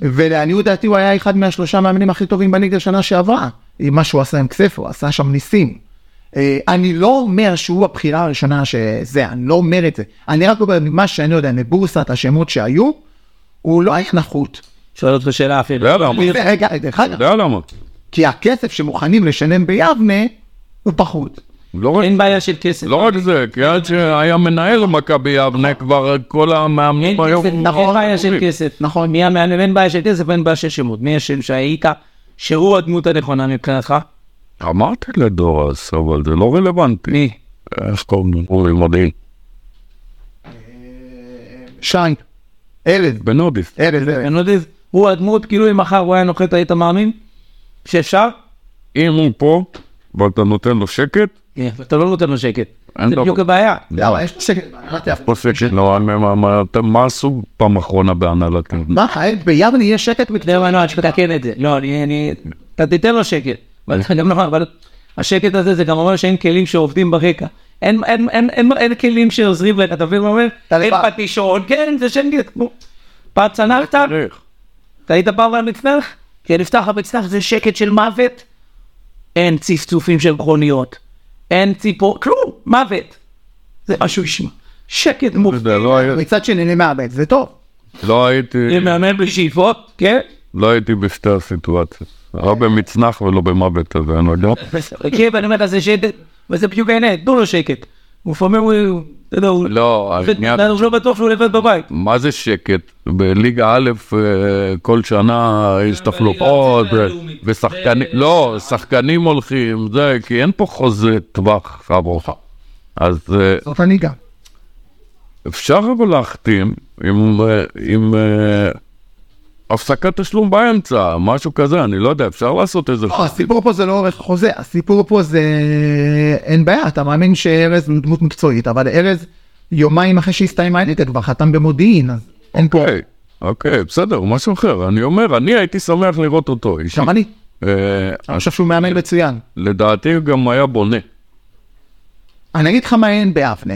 ולעניות דעתי הוא היה אחד מהשלושה מאמנים הכי טובים בליגה שנה שעברה. עם מה שהוא עשה עם כסף, הוא עשה שם ניסים. אה, אני לא אומר שהוא הבחירה הראשונה שזה, אני לא אומר את זה. אני רק אומר, מה שאני יודע, מבורסת השמות שהיו, הוא לא היה נחות. שואל אותך שאלה אפילו. יודע למה? רגע, דרך אגב, יודע למה? כי הכסף שמוכנים לשלם ביבנה, הוא פחות. לא רק- אין בעיה של כסף. לא רק זה, כי עד שהיה מנהל מכבי יבנה כבר כל המאמנים היו... נכון. אין בעיה של כסף. נכון. מי המאמן, אין בעיה של כסף, אין בעיה של שמות. מי השם שהיית, שהוא הדמות הנכונה מבחינתך? אמרתי לדור אז, אבל זה לא רלוונטי. מי? איך קוראים לו? אורי מודיעין. שיין. ארז, בנודיס. ארז, יודע, הוא הדמות, כאילו אם מחר הוא היה נוחת היית מאמין? שאפשר? אם הוא פה, ואתה נותן לו שקט, כן, ואתה לא נותן לו שקט. זה. בדיוק הבעיה. למה, יש. פה שקט. לא, מה- עשו פעם אחרונה בהנהלת יבנה? מה, ביבנה יש שקט אתה מה, לא, אני שתתקן את זה. לא, אני, אני, אתה תיתן לו שקט. אבל השקט הזה זה גם אומר שאין כלים שעובדים ברקע. אין, כלים שעוזרים לך, אתה מבין מה אומר? אתה אין. פטישון, כן, זה שקט. פעם? צריך. אתה היית פעם במצנח? כן, נפתח המצנח, זה שקט של מוות. אין צפצופים של מכוניות. אין ציפור, כלום, מוות. זה משהו ישמע. שקט לא מופתי. לא מצד שני אני מאבד, זה טוב. לא הייתי, זה מאמן בשאיפות, כן? לא הייתי בשתי הסיטואציות. לא במצנח ולא במוות הזה, אני לא יודע. כן, ואני אומר זה שקט, וזה בדיוק העניין, תנו לו שקט. הוא לפעמים הוא, אתה יודע, הוא לא, העניין, הוא לא בטוח שהוא לבד בבית. מה זה שקט? בליגה א' אה, כל שנה יש תחלופות. ושחקנים, ו- לא, שחקנים הולכים, זה, כי אין פה חוזה טווח ארוך. אז אה, זאת הליגה. אפשר אבל להחתים עם, אה, עם אה, הפסקת תשלום באמצע, משהו כזה, אני לא יודע, אפשר לעשות איזה... לא, הסיפור פה זה לא אורך חוזה, הסיפור פה זה אין בעיה, אתה מאמין שארז הוא דמות מקצועית, אבל ארז יומיים אחרי שהסתיים הליגה כבר חתם במודיעין, אז אין פה, אוקיי, בסדר, משהו אחר. אני אומר, אני הייתי שמח לראות אותו. גם אני, אה, אני חושב שהוא מאמן מצוין. לדעתי הוא גם היה בונה. אני אגיד לך מה אין ביבנה.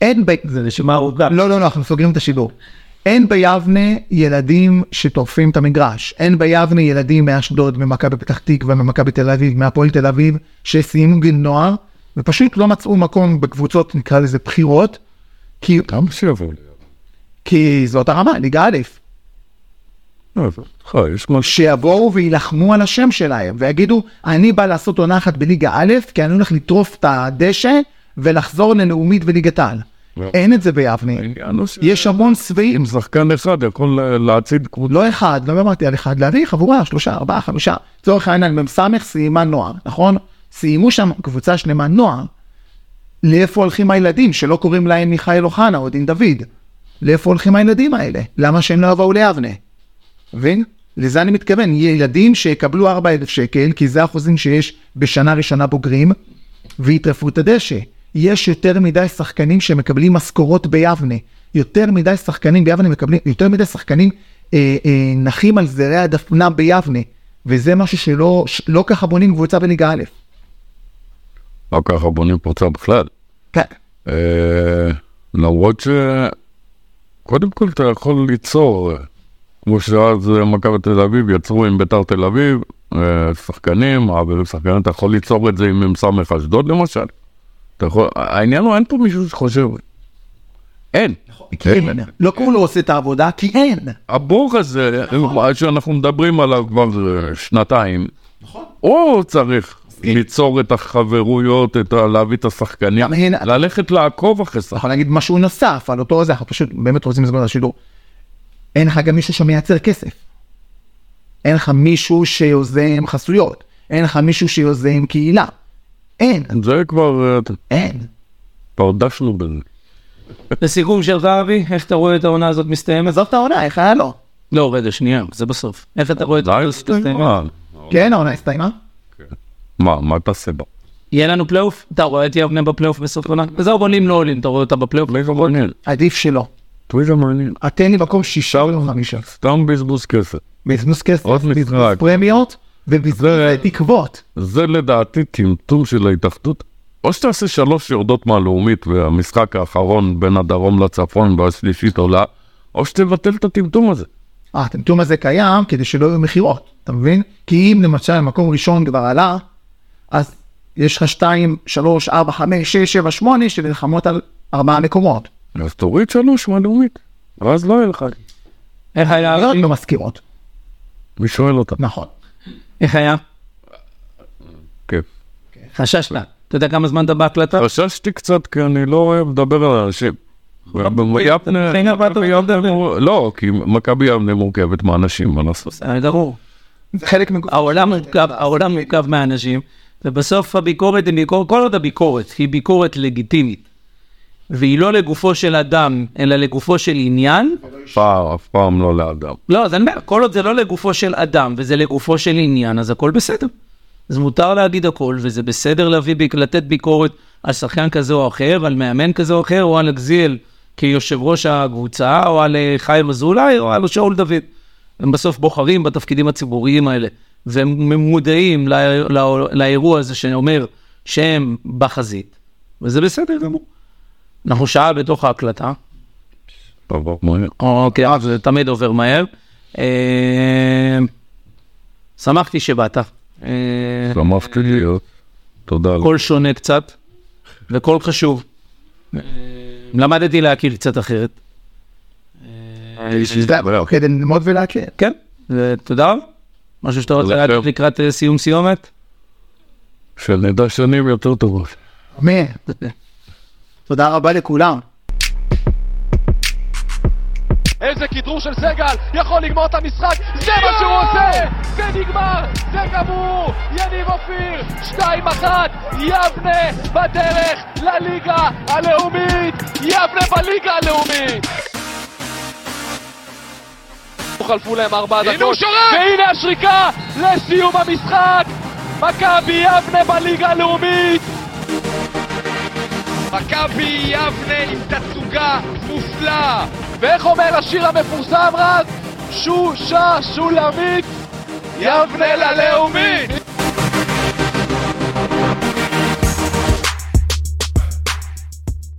אין ב... זה נשמע ארוכה. לא, לא, לא, אנחנו סוגרים את השידור. אין ביבנה ילדים שטורפים את המגרש. אין ביבנה ילדים מאשדוד, ממכבי פתח תקווה, ממכבי תל אביב, מהפועל תל אביב, שסיימו גיל נוער, ופשוט לא מצאו מקום בקבוצות, נקרא לזה בחירות, כי, כמה שיבוא לי. כי זאת הרמה, ליגה א', לא. שיבואו ויילחמו על השם שלהם, ויגידו, אני בא לעשות עונה אחת בליגה א', כי אני הולך לטרוף את הדשא ולחזור ללאומית וליגת העל. לא. אין את זה ביבנה. ש- יש המון שבעים, אם שחקן אחד יכול לה- להצעיד קבוצה. לא אחד, לא אמרתי על אחד, להביא חבורה, שלושה, ארבעה, חמישה. לצורך העניין, מ"ס סיימה נוער, נכון? סיימו שם קבוצה שלמה נוער. לאיפה הולכים הילדים שלא קוראים להם מיכאל אוחנה או דין דוד? לאיפה הולכים הילדים האלה? למה שהם לא יבואו ליבנה? מבין? לזה אני מתכוון, ילדים שיקבלו 4,000 שקל, כי זה האחוזים שיש בשנה ראשונה בוגרים, ויטרפו את הדשא. יש יותר מדי שחקנים שמקבלים משכורות ביבנה. יותר מדי שחקנים ביבנה מקבלים, יותר מדי שחקנים אה, אה, נחים על זרי הדפנה ביבנה. וזה משהו שלא לא ככה בונים קבוצה בליגה א'. לא ככה בונים קבוצה בכלל. כן. אה, למרות ש... קודם כל אתה יכול ליצור, כמו שאז מכבי תל אביב יצרו עם ביתר תל אביב, אה, שחקנים, מעבירים שחקנים, אתה יכול ליצור את זה עם מ"ס אשדוד למשל. יכול, העניין הוא אין פה מישהו שחושב, אין. אין. לא לא עושה את העבודה, כי אין. הבור הזה, מה שאנחנו מדברים עליו כבר אה, שנתיים, הוא צריך ליצור את החברויות, את ה- להביא את השחקנים, הנה- ללכת לעקוב אחרי שחקנים. יכול להגיד משהו נוסף על אותו זה, אנחנו פשוט באמת רוצים את השידור. אין לך גם מישהו שמייצר כסף. אין לך מישהו שיוזם חסויות. אין לך מישהו שיוזם קהילה. אין, זה כבר, אה, אין. כבר דשנו בזה. לסיכום שלך אבי, איך אתה רואה את העונה הזאת מסתיימת? עזוב את העונה, איך היה לו? לא, רגע, שנייה, זה בסוף. איך אתה רואה את העונה הזאת מסתיימת? כן, העונה הסתיימה. מה, מה תעשה בה? יהיה לנו פלייאוף? אתה רואה את יבנה בפלייאוף בסוף העונה? וזהו, בונים לא עולים, אתה רואה אותה בפלייאוף? טוטו ויזר מעניין, עדיף שלא. טוויזר מעניין. תן לי מקום שישה או חמישה. סתם בזבוז כסף. בזבוז כסף. בזבוז פרמיות ובזבוז זה- תקוות. זה לדעתי טמטום של ההתאחדות. או שתעשה שלוש יורדות מהלאומית והמשחק האחרון בין הדרום לצפון והשלישית עולה, או שתבטל את הטמטום הזה. אה, הטמטום הזה קיים כדי שלא יהיו מכירות, אתה מבין? כי אם למשל מקום ראשון כבר עלה, אז יש לך 2, 3, 4, 5, 6, 7, 8 שנלחמות על ארבעה מקומות. אז תוריד שלוש מהלאומית, ואז לא יהיה לך. איך היה לא אבי? לא מזכירות, מי שואל אותה? נכון. איך היה? כיף. חששת. אתה יודע כמה זמן אתה בהקלטה? חששתי קצת כי אני לא אוהב לדבר על אנשים. מור- לא, כי מכבי יבנה מורכבת מאנשים, מה לעשות? ברור. זה מורכב, העולם מורכב מאנשים, ובסוף הביקורת היא ביקורת, כל עוד הביקורת היא ביקורת לגיטימית, והיא לא לגופו של אדם, אלא לגופו של עניין, פעם, אף פעם לא לאדם. לא, אז אני אומר, כל עוד זה לא לגופו של אדם, וזה לגופו של עניין, אז הכל בסדר. אז מותר להגיד הכל, וזה בסדר להביא, לתת ביקורת על שחקן כזה או אחר, על מאמן כזה או אחר, או על אגזיאל כיושב ראש הקבוצה, או על אה, חיים אזולאי, או על שאול דוד. הם בסוף בוחרים בתפקידים הציבוריים האלה, והם מודעים לא, לא, לאירוע הזה שאומר שהם בחזית, וזה בסדר גמור. אנחנו שעה בתוך ההקלטה. אוקיי, אז זה תמיד עובר מהר. אה, שמחתי שבאת. אה, שמחתי להיות. תודה. קול שונה קצת, וקול חשוב. אה, למדתי להכיר קצת אחרת. זה כדי ללמוד ולהכיר. כן, ותודה. משהו שאתה רוצה תודה. להגיד לקראת אה, סיום סיומת? שנדע שנים יותר טובות. אמן. תודה רבה לכולם. איזה כדרור של סגל, יכול לגמור את המשחק, זה מה שהוא עושה! זה נגמר, זה גמור! יניב אופיר, 2-1, יבנה בדרך לליגה הלאומית! יבנה בליגה הלאומית! חלפו להם ארבע דקות, והנה השריקה לסיום המשחק! מכבי יבנה בליגה הלאומית! מכבי יבנה עם תצוגה מופלאה! ואיך אומר השיר המפורסם רז? שושה שולמית יבנה ללאומית!